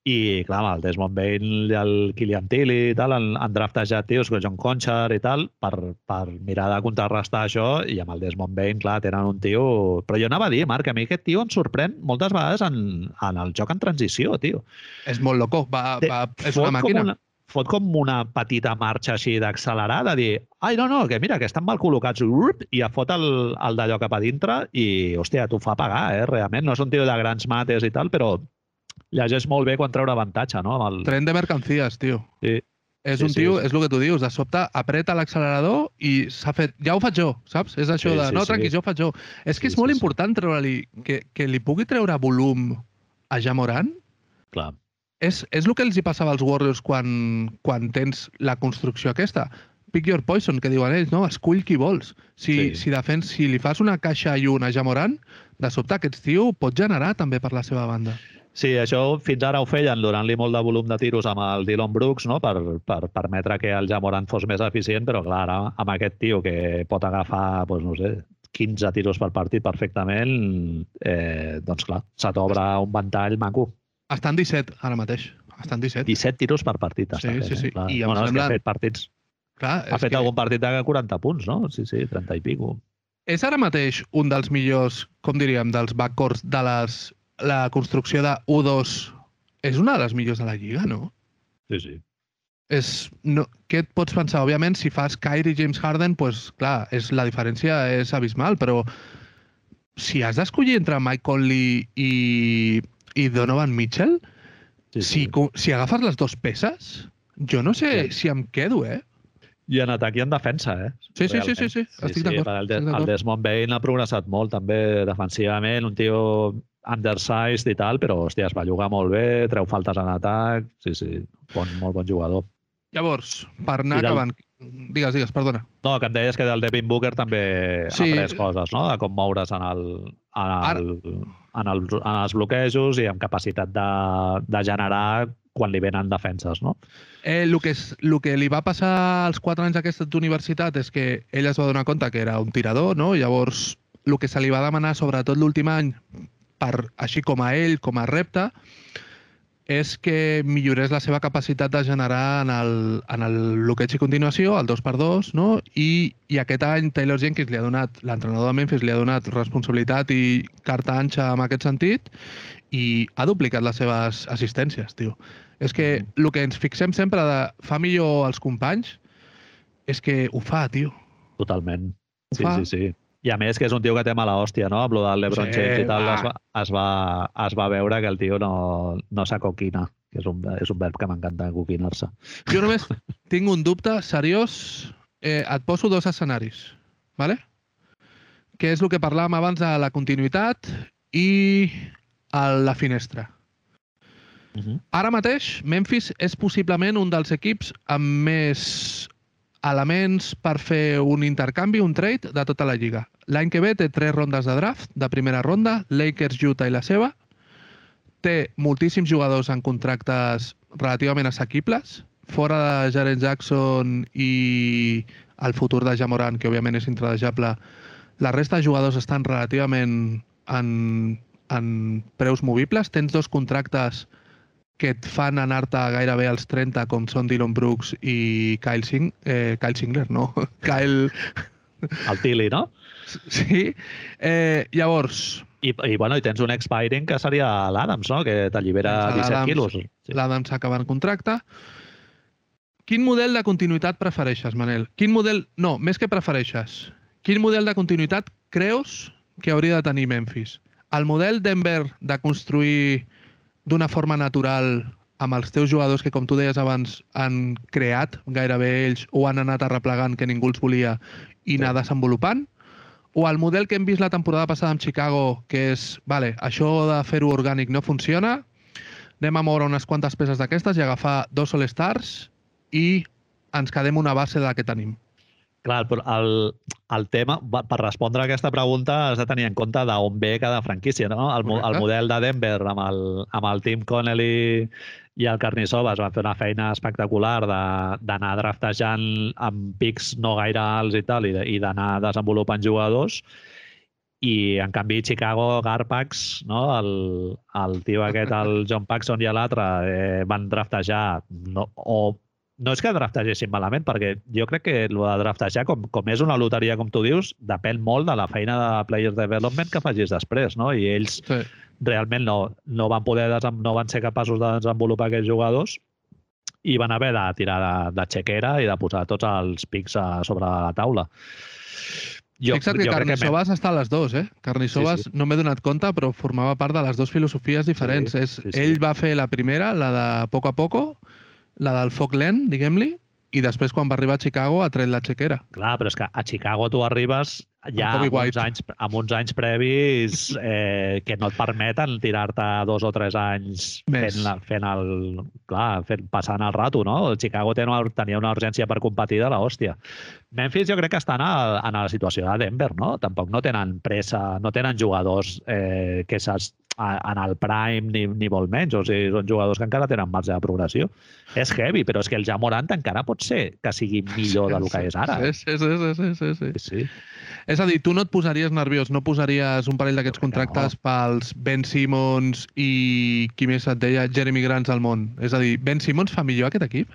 I, clar, amb el Desmond Bain i el Kilian Tilly i tal, han, han draftejat tios com John Conchar i tal per, per mirar de contrarrestar això i amb el Desmond Bain, clar, tenen un tio... Però jo anava a dir, Marc, a mi aquest tio em sorprèn moltes vegades en, en el joc en transició, tio. És molt loco, va, va, és una màquina. Com una, fot com una petita marxa així d'accelerar, de dir, ai, no, no, que mira, que estan mal col·locats, i ja fot el, el d'allò cap a dintre i, hòstia, t'ho fa pagar, eh, realment. No és un tio de grans mates i tal, però llegeix molt bé quan treure avantatge, no? Amb el... Tren de mercancies, tio. Sí. És un sí, tio, sí. és el que tu dius, de sobte apreta l'accelerador i s'ha fet... Ja ho faig jo, saps? És això sí, de, sí, no, tranqui, sí. jo ho faig jo. És que sí, és molt sí, important treure-li... Que, que li pugui treure volum a Jamoran. Clar. És, és el que els hi passava als Warriors quan, quan tens la construcció aquesta. Pick your poison, que diuen ells, no? Escull qui vols. Si, sí. si, defens, si li fas una caixa i una a Jamoran, de sobte aquest tio pot generar també per la seva banda. Sí, això fins ara ho feien, donant-li molt de volum de tiros amb el Dylan Brooks, no? per, per permetre que el Jamoran fos més eficient, però clar, ara, amb aquest tio que pot agafar, doncs, no sé, 15 tiros per partit perfectament, eh, doncs clar, se t'obre un ventall maco. Estan 17 ara mateix. Estan 17. 17 tiros per partit. Sí, sí, sí. Eh? Clar. I bueno, sembla... ha fet partits. Clar, ha fet que... algun partit de 40 punts, no? Sí, sí, 30 i pico. És ara mateix un dels millors, com diríem, dels backcourts de les la construcció de U2 és una de les millors de la Lliga, no? Sí, sí. és, no, què et pots pensar? Òbviament, si fas Kyrie i James Harden, pues, clar, és, la diferència és abismal, però si has d'escollir entre Mike Conley i, i Donovan Mitchell, sí, sí. Si, si agafes les dues peces, jo no sé sí. si em quedo, eh? I en atac i en defensa, eh? Sí, sí, sí, sí, sí. estic sí, d'acord. El, de, el Desmond Bain ha progressat molt també defensivament, un tio undersized i tal, però, hòstia, es va jugar molt bé, treu faltes en atac, sí, sí, bon, molt bon jugador. Llavors, per anar del... acabant... Digues, digues, perdona. No, que em deies que del Devin Booker també sí. ha après coses, no? De com moure's en, el, en, el, Ara... en, el, en els bloquejos i amb capacitat de, de generar quan li venen defenses, no? Eh, el, que és, el que li va passar als 4 anys d'aquesta universitat és que ell es va donar compte que era un tirador, no? Llavors, el que se li va demanar, sobretot l'últim any, per, així com a ell, com a repte, és que millorés la seva capacitat de generar en el, en el bloqueig i continuació, el 2x2, no? I, i aquest any Taylor Jenkins li ha donat, l'entrenador de Memphis li ha donat responsabilitat i carta anxa en aquest sentit i ha duplicat les seves assistències, tio. És que el mm. que ens fixem sempre de fa millor els companys és que ho fa, tio. Totalment. Ho sí, fa. sí, sí. I a més que és un tio que té mala hòstia, no? Amb lo del LeBron sí, James i tal, es va, es, va, es va veure que el tio no, no s'acoquina, que és un, és un verb que m'encanta, coquinar-se. Jo només tinc un dubte seriós. Eh, et poso dos escenaris, ¿vale? que és el que parlàvem abans de la continuïtat i la finestra. Uh -huh. Ara mateix, Memphis és possiblement un dels equips amb més elements per fer un intercanvi, un trade de tota la lliga. L'any que ve té tres rondes de draft de primera ronda, Lakers, Utah i la seva. Té moltíssims jugadors en contractes relativament assequibles, fora de Jaren Jackson i el futur de Jamoran, que òbviament és intradejable, la resta de jugadors estan relativament en, en preus movibles. Tens dos contractes que et fan anar-te gairebé als 30, com són Dylan Brooks i Kyle, Sing eh, Kyle Singler, no? Kyle... El Tilly, no? Sí. Eh, llavors... I, I, bueno, i tens un expiring que seria l'Adams, no? Que t'allibera 17 quilos. Sí. L'Adams acaba en contracte. Quin model de continuïtat prefereixes, Manel? Quin model... No, més que prefereixes. Quin model de continuïtat creus que hauria de tenir Memphis? El model Denver de construir d'una forma natural amb els teus jugadors que, com tu deies abans, han creat gairebé ells o han anat arreplegant que ningú els volia i anar desenvolupant? O el model que hem vist la temporada passada amb Chicago, que és, vale, això de fer-ho orgànic no funciona, anem a moure unes quantes peces d'aquestes i agafar dos All-Stars i ens quedem una base de la que tenim. Clar, però el, el tema, per respondre a aquesta pregunta, has de tenir en compte d'on ve cada franquícia. No? El, el model de Denver amb el, amb el Tim Connelly i el Carnissova es van fer una feina espectacular d'anar draftejant amb pics no gaire alts i tal, i d'anar desenvolupant jugadors. I, en canvi, Chicago, Garpax, no? el, el tio aquest, el John Paxson i l'altre, eh, van draftejar no, o no és que draftegessin malament, perquè jo crec que el de draftejar, com, com és una loteria, com tu dius, depèn molt de la feina de Players Development que facis després, no? I ells sí. realment no, no van poder no van ser capaços de desenvolupar aquests jugadors i van haver de tirar de, de xequera i de posar tots els pics a sobre la taula. Jo, Fixa't que jo Carnissovas que està a les dues, eh? Carnissovas, sí, sí. no m'he donat compte, però formava part de les dues filosofies diferents. Sí, sí, sí. Ell va fer la primera, la de poco a poco, la del foc lent, diguem-li, i després quan va arribar a Chicago ha tret la xequera. Clar, però és que a Chicago tu arribes ja amb, amb uns, anys, amb uns anys previs eh, que no et permeten tirar-te dos o tres anys Més. fent, la, fent el... Clar, fent, passant el rato, no? Chicago tenia una, tenia una urgència per competir de l'hòstia. Memphis jo crec que estan a, a la situació de Denver, no? Tampoc no tenen pressa, no tenen jugadors eh, que s'has en el prime ni, ni molt menys. O sigui, són jugadors que encara tenen marge de progressió. És heavy, però és que el Jamorant encara pot ser que sigui millor del que és ara. Sí, sí, sí. sí, sí, sí. sí. És a dir, tu no et posaries nerviós, no posaries un parell d'aquests contractes no. pels Ben Simmons i qui més et deia, Jeremy Grants al món. És a dir, Ben Simmons fa millor aquest equip?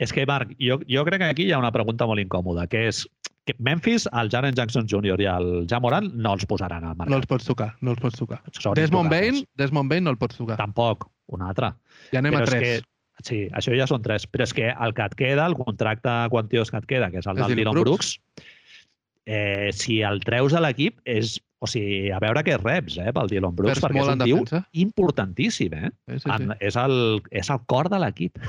És que, Marc, jo, jo crec que aquí hi ha una pregunta molt incòmoda, que és que Memphis, el Jaren Jackson Jr. i el Jamoran no els posaran al mercat. No els pots tocar, no els pots tocar. Desmond Bain, Desmond Bain no el pots tocar. Tampoc, un altre. Ja anem Però a tres. Que, Sí, això ja són tres. Però és que el que et queda, el contracte quantiós que et queda, que és el És del Dylan Brooks. Brooks, eh, si el treus de l'equip, és... O sigui, a veure què reps, eh, pel Dylan Brooks, Perds perquè és un tio defensa. importantíssim, eh? Sí, sí, sí. En, és, el, és el cor de l'equip.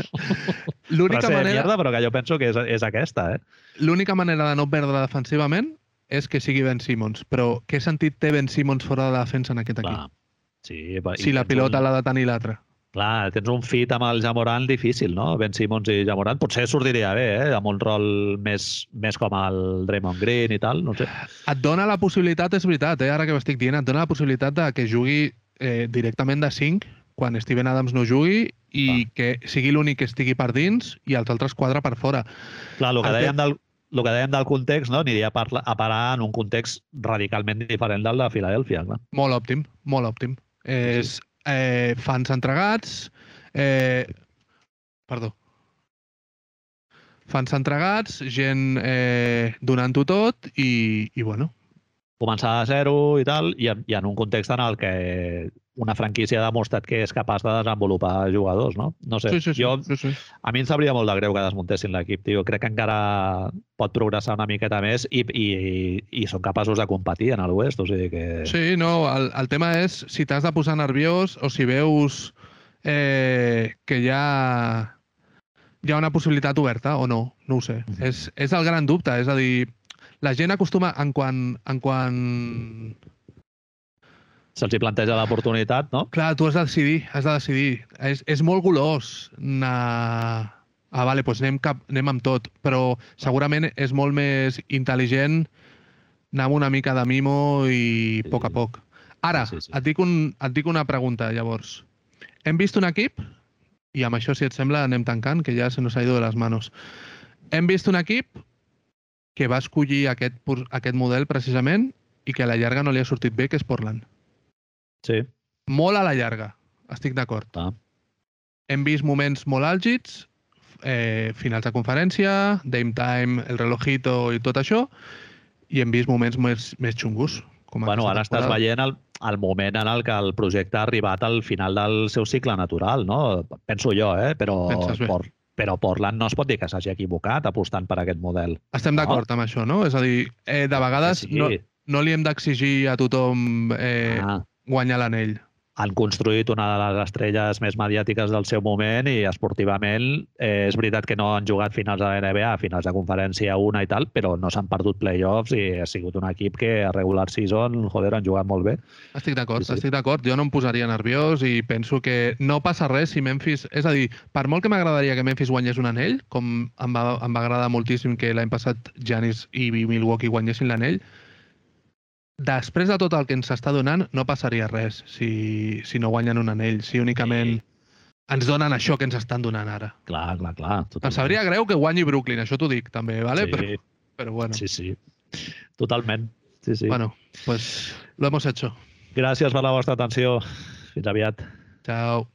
L'única manera, mierda, però que jo penso que és, és aquesta, eh? l'única manera de no perdre defensivament és que sigui Ben Simmons. Però què sentit té Ben Simmons fora de la defensa en aquest equip? Clar. Sí, i Si la pilota un, l'ha de tenir l'altre. Clar, tens un fit amb el Jamorant difícil, no? Ben Simmons i Jamorant. Potser sortiria bé, eh? Amb un rol més, més com el Draymond Green i tal, no sé. Et dona la possibilitat, és veritat, eh? ara que ho estic dient, et dona la possibilitat de que jugui eh, directament de 5 quan Steven Adams no jugui i Ah. que sigui l'únic que estigui per dins i els altres quatre per fora. Clar, el que El dèiem del, el que dèiem del context, no? Aniria a, parla, a parar en un context radicalment diferent del de Filadèlfia, clar. Molt òptim, molt òptim. És eh, fans entregats, eh, perdó, fans entregats, gent eh, donant-ho tot i, i bueno, Començar de zero i tal, i en, i en un context en el que una franquícia ha demostrat que és capaç de desenvolupar jugadors, no? No sé, sí, sí, sí, jo sí, sí. A mi em sabria molt de greu que desmuntessin l'equip, tio. Crec que encara pot progressar una miqueta més i, i, i són capaços de competir en l'Oest, o sigui que... Sí, no, el, el tema és si t'has de posar nerviós o si veus eh, que hi ha, hi ha una possibilitat oberta o no, no ho sé. Mhm. és, és el gran dubte, és a dir, la gent acostuma, en quan, en quan... Se'ls planteja l'oportunitat, no? Clar, tu has de decidir, has de decidir. És, és molt golós anar... Ah, vale, doncs anem, cap, anem amb tot, però segurament és molt més intel·ligent anar amb una mica de mimo i a poc a poc. Ara, sí, sí. Et, dic un, et dic una pregunta, llavors. Hem vist un equip, i amb això, si et sembla, anem tancant, que ja se nos ha ido de les manos. Hem vist un equip que va escollir aquest, aquest model precisament i que a la llarga no li ha sortit bé, que és Portland. Sí. Molt a la llarga, estic d'acord. Ah. Hem vist moments molt àlgids, eh, finals de conferència, Dame Time, el relojito i tot això, i hem vist moments més, més xungos. Com Bueno, ara estàs veient el, el moment en el que el projecte ha arribat al final del seu cicle natural, no? Penso jo, eh? Però, Penses bé. por, però Portland no es pot dir que s'hagi equivocat apostant per aquest model. Estem d'acord amb això, no? És a dir, eh, de vegades sí. no, no li hem d'exigir a tothom eh, Ah, guanyar l'anell. Han construït una de les estrelles més mediàtiques del seu moment i esportivament eh, és veritat que no han jugat finals de la NBA, finals de conferència una i tal, però no s'han perdut playoffs i ha sigut un equip que a regular season, joder, han jugat molt bé. Estic d'acord, Sí, sí. estic d'acord. Jo no em posaria nerviós i penso que no passa res si Memphis... És a dir, per molt que m'agradaria que Memphis guanyés un anell, com em va, em va agradar moltíssim que l'any passat Giannis i Milwaukee guanyessin l'anell, després de tot el que ens està donant, no passaria res si, si no guanyen un anell, si únicament ens donen això que ens estan donant ara. Clar, clar, clar. Em totalment. sabria greu que guanyi Brooklyn, això t'ho dic també, ¿vale? Sí, Però, però bueno, sí, sí. Totalment. Sí, sí. bueno, pues lo hemos hecho. Gràcies per la vostra atenció. Fins aviat. Chao.